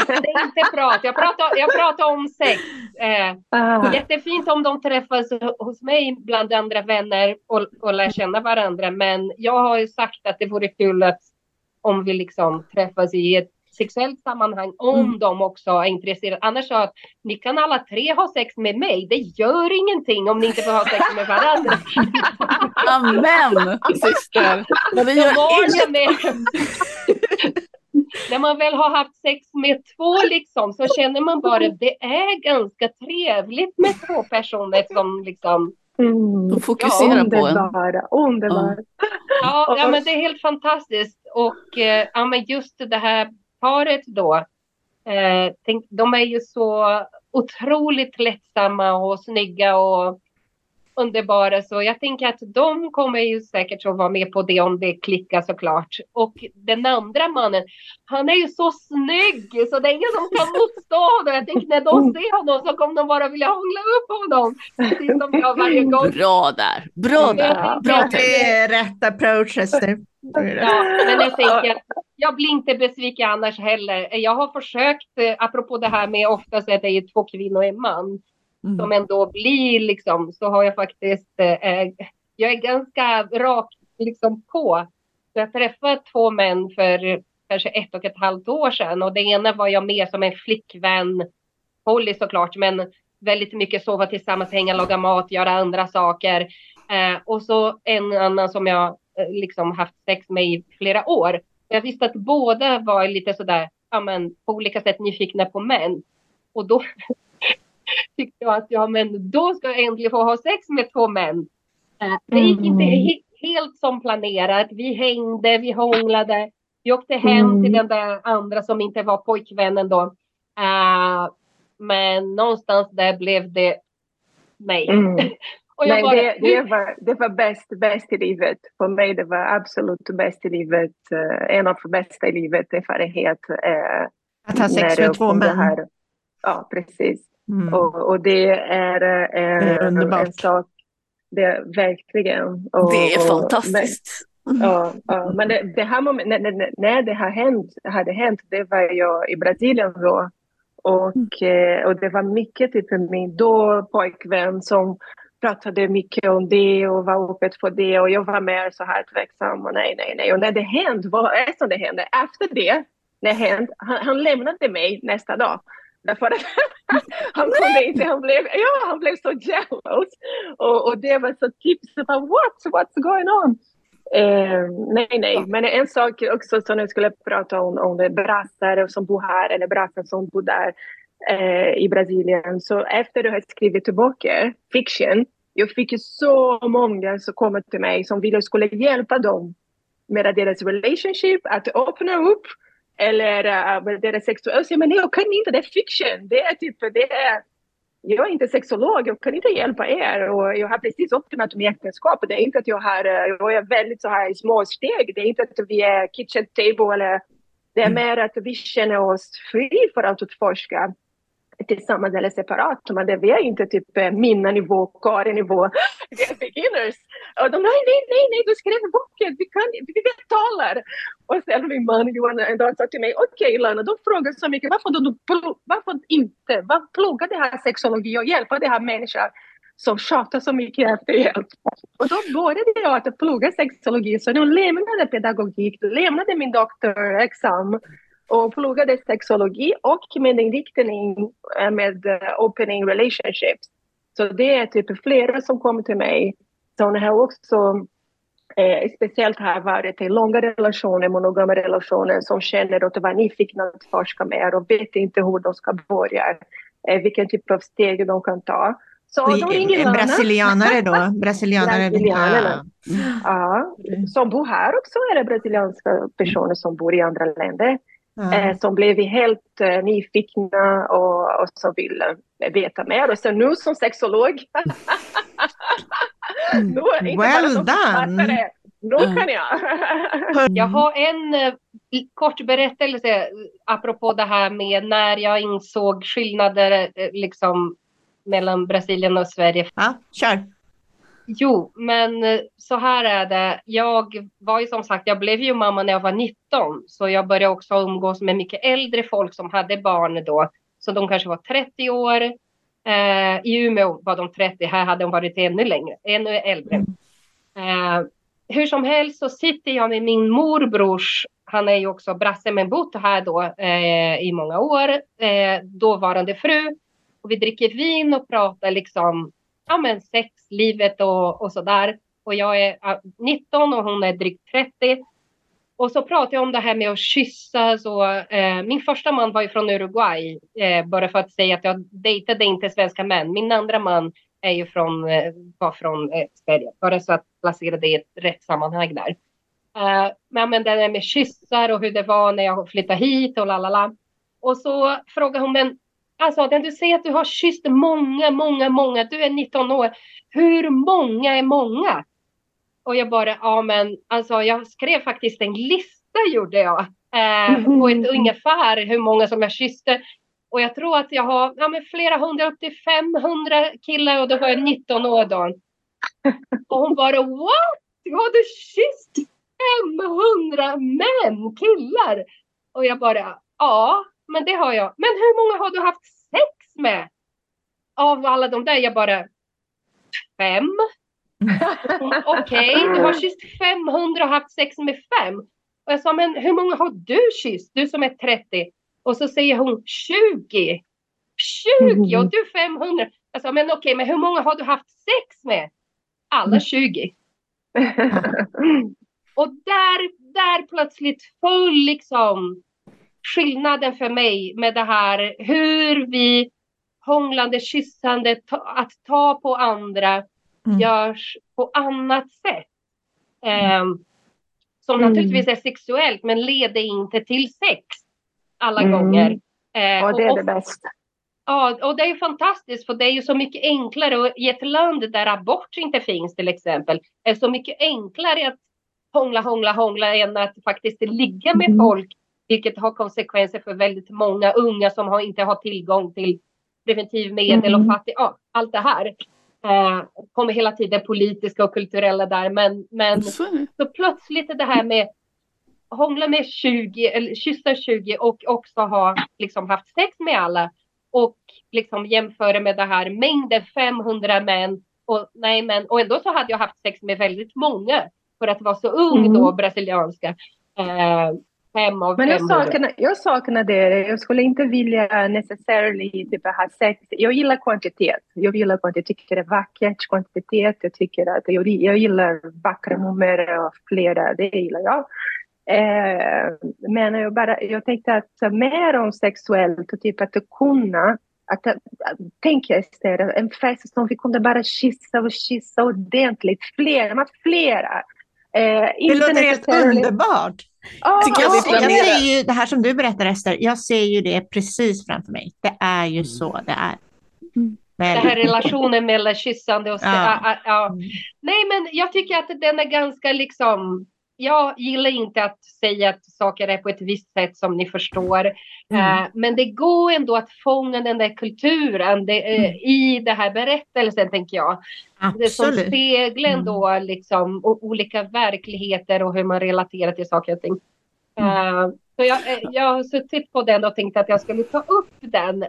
det är inte prat, jag pratar, jag pratar om sex. Eh, ah. Jättefint om de träffas hos mig bland andra vänner och, och lär känna varandra, men jag har ju sagt att det vore kul att om vi liksom träffas i ett sexuellt sammanhang om mm. de också är intresserade. Annars så att ni kan alla tre ha sex med mig. Det gör ingenting om ni inte får ha sex med varandra. Amen, syster. Men det gör ingenting. När man väl har haft sex med två liksom så känner man bara att det är ganska trevligt med två personer som liksom Mm. De fokuserar ja, på en. Underbara. Ja. Ja, men det är helt fantastiskt. Och eh, ja, men just det här paret då, eh, tänk, de är ju så otroligt lättsamma och snygga och underbara. Så jag tänker att de kommer ju säkert att vara med på det om det klickar såklart. Och den andra mannen, han är ju så snygg så det är ingen som kan motstå honom. Jag tänker när de ser honom så kommer de bara vilja hångla upp honom. Precis som jag varje gång. Bra där, bra där. Bra det är rätt approaches nu. Ja, men jag tänker, jag blir inte besviken annars heller. Jag har försökt, eh, apropå det här med oftast att det är två kvinnor och en man, mm. som ändå blir liksom, så har jag faktiskt, eh, jag är ganska rak liksom på. Så jag träffade två män för kanske ett och ett halvt år sedan och det ena var jag med som en flickvän, Polly såklart, men väldigt mycket sova tillsammans, hänga, laga mat, göra andra saker. Eh, och så en annan som jag eh, liksom haft sex med i flera år. Jag visste att båda var lite sådär, ja men på olika sätt nyfikna på män. Och då tyckte jag att ja men då ska jag äntligen få ha sex med två män. Eh, det gick inte mm. he helt som planerat. Vi hängde, vi hånglade. Vi åkte hem mm. till den där andra som inte var pojkvännen då. Uh, men någonstans där blev det nej. Mm. Nej, bara, det, det, var, det var bäst, bäst i livet. För mig det var absolut bäst i livet. Uh, en av de bästa i livet erfarenhet. Uh, att ha sex med två män. Ja, precis. Mm. Och, och, det är, är, det är underbart. en sak. Det är verkligen. Och, det är fantastiskt. Men, ja, ja, men det, det här moment, när, när, när det har hänt, hade hänt, det var jag i Brasilien då. Och, mm. och det var mycket typ min då pojkvän som pratade mycket om det och var öppet för det och jag var mer så här tveksam och nej, nej, nej. Och när det hände, vad är som det hände? Efter det, när det hände, han, han lämnade mig nästa dag. Därför att han kunde inte, han blev, ja, han blev så jealous. Och, och det var så tips, what, what's going on? Eh, nej, nej, men en sak också som jag skulle prata om, om det brassar som bor här eller brassar som bor där eh, i Brasilien. Så efter du har skrivit böcker, fiction, jag fick så många som kommer till mig som ville skulle hjälpa dem med deras relationship, att öppna upp eller uh, deras sexuella... Men jag kan inte, det är fiction. Det är typ, det är, jag är inte sexolog, jag kan inte hjälpa er. Och jag har precis öppnat mitt äktenskap. Det är inte att jag har, eh, jag är väldigt så här i små steg. Det är inte att vi är kitchen table eller det är mm. mer att vi känner oss fri för att utforska tillsammans eller separat. De hade, vi är inte typ eh, mina nivå, Karin nivå, vi är beginners. Och de nej, nej, nej, nej, du skrev boken, vi, kan, vi betalar. Och sen min man Johan en dag sa till mig, okej okay, Lana, de frågar så mycket, varför, du, varför inte, varför plugga det här sexologi och hjälpa det här människan som tjatar så mycket efter hjälp. Och då började jag att plugga sexologi, så nu lämnade pedagogik, lämnade min doktorexamen och pluggade sexologi och med inriktning med eh, opening relationships. Så det är typ flera som kommer till mig som har också eh, speciellt har varit i långa relationer, monogama relationer som känner att de var nyfikna att forska mer och vet inte hur de ska börja, eh, vilken typ av steg de kan ta. Så de ringer brasilianare då? Brasilianare. Ja. ja. Som bor här också är det brasilianska personer som bor i andra länder. Ja. Eh, som blev helt eh, nyfikna och, och som vill eh, veta mer. Och så nu som sexolog. nu, well done! Nu kan jag. jag har en eh, kort berättelse apropå det här med när jag insåg skillnader eh, liksom mellan Brasilien och Sverige. Ja, kör. Jo, men eh, så här är det. Jag var ju som sagt, jag blev ju mamma när jag var 19, så jag började också umgås med mycket äldre folk som hade barn då. Så de kanske var 30 år. Eh, I Umeå var de 30, här hade de varit ännu längre, ännu äldre. Eh, hur som helst så sitter jag med min morbrors, han är ju också brasse men bott här då eh, i många år, eh, dåvarande fru och vi dricker vin och pratar liksom ja, men sex, livet och, och så där. Och jag är 19 och hon är drygt 30. Och så pratar jag om det här med att kyssas och eh, min första man var ju från Uruguay. Eh, bara för att säga att jag dejtade inte svenska män. Min andra man är ju från, eh, var från eh, Sverige. Bara så att placera det i ett rätt sammanhang där. Eh, men, men det där med kyssar och hur det var när jag flyttade hit och lalala. Och så frågar hon, men Alltså när du säger att du har kysst många, många, många, du är 19 år. Hur många är många? Och jag bara, ja men alltså jag skrev faktiskt en lista gjorde jag. Eh, på ett ungefär hur många som jag kysste. Och jag tror att jag har ja, men flera hundra, upp till 500 killar och då var jag 19 år då. Och hon bara, what? Har du kysst 500 män, killar? Och jag bara, ja men det har jag. Men hur många har du haft sex med? Av alla de där, jag bara, fem. Okej, okay, du har kysst 500 och haft sex med fem. Och jag sa, men hur många har du kysst? Du som är 30. Och så säger hon 20. 20 och du 500. Jag sa, men okej, okay, men hur många har du haft sex med? Alla 20. och där, där plötsligt föll liksom skillnaden för mig med det här hur vi hånglande, kyssande, ta, att ta på andra mm. görs på annat sätt. Eh, som mm. naturligtvis är sexuellt men leder inte till sex alla mm. gånger. Eh, och det är och, det bästa. Ja, och det är fantastiskt för det är ju så mycket enklare och i ett land där abort inte finns till exempel är så mycket enklare att hångla, hångla, hångla än att faktiskt ligga med mm. folk vilket har konsekvenser för väldigt många unga som har, inte har tillgång till preventivmedel mm. och fattig, ja, allt det här. Eh, kommer hela tiden politiska och kulturella där, men, men så, så plötsligt är det här med hångla med 20 eller kyssa 20 och också ha liksom haft sex med alla och liksom jämföra med det här mängden 500 män och nej men och ändå så hade jag haft sex med väldigt många för att vara så ung mm. då brasilianska. Eh, fem av Men jag saknar, jag saknar det. Jag skulle inte vilja necessarily typ, ha sex. Jag gillar kvantitet. Jag gillar kvantitet. Jag tycker det är vackert, kvantitet. Jag tycker att jag, jag gillar vackra nummer och flera. Det gillar jag. Eh, men jag, bara, jag tänkte att mer om sexuellt och typ att kunna att, tänk Ester, en fest som vi kunde bara kyssa och kyssa ordentligt, flera, flera. Eh, det låter helt underbart. Oh, jag, jag ser ju det här som du berättar Ester, jag ser ju det precis framför mig. Det är ju så det är. Mm. Det här relationen mellan kyssande och... Ja. ja. Nej, men jag tycker att den är ganska liksom jag gillar inte att säga att saker är på ett visst sätt som ni förstår. Mm. Uh, men det går ändå att fånga den där kulturen det, uh, mm. i det här berättelsen, tänker jag. Absolut. Det som speglar då mm. liksom olika verkligheter och hur man relaterar till saker och ting. Uh, så jag, jag har suttit på den och tänkt att jag skulle ta upp den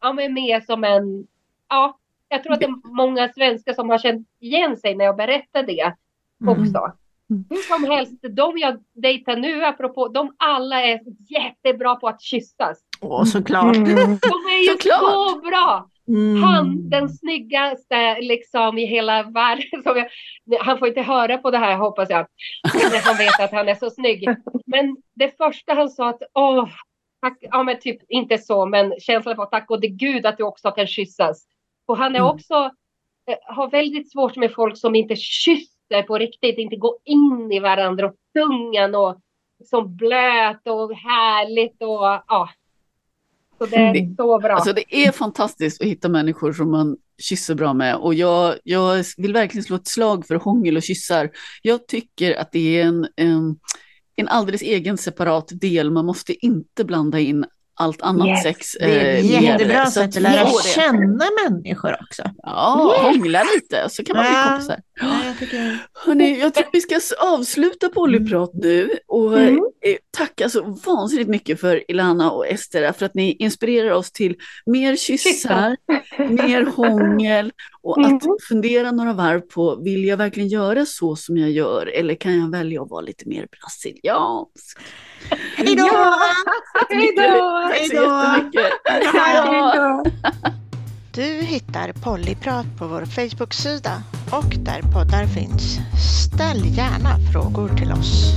ja, men mer som en... Ja, jag tror att det är många svenskar som har känt igen sig när jag berättar det också. Hur som helst, de jag dejtar nu, apropå, de alla är jättebra på att kyssas. Åh, såklart. Mm. De är ju Såklart. så bra! Mm. Han, den snyggaste liksom i hela världen. Som jag, han får inte höra på det här hoppas jag. När han vet att han är så snygg. Men det första han sa att åh, tack, ja men typ inte så, men känslan var tack gode gud att du också kan kyssas. Och han är Mm. också, eh, har väldigt svårt med folk som inte kysser på riktigt, inte går in i varandra och tungan och som blöt och härligt och ja. Så det är Det- så bra. Alltså det är fantastiskt att hitta människor som man kysser bra med och jag, jag vill verkligen slå ett slag för hångel och kyssar. Jag tycker att det är en, en, en alldeles egen separat del. Man måste inte blanda in allt annat Yes, sex. Det är eh, ett med jättebra det. Så sätt att lära känna människor också. Ja, hångla lite så kan man bli Ja. kompisar. Ja, jag tycker... Hörrni, jag tror vi ska avsluta Pollyprat nu och Mm. eh, tacka så vansinnigt mycket för Ilana och Ester för att ni inspirerar oss till mer kyssar, mer hångel och att Mm. fundera några varv på vill jag verkligen göra så som jag gör eller kan jag välja att vara lite mer brasiliansk? Hej då! Hej då! Hej då! Du hittar Pollyprat på vår Facebook-sida och där poddar finns. Ställ gärna frågor till oss.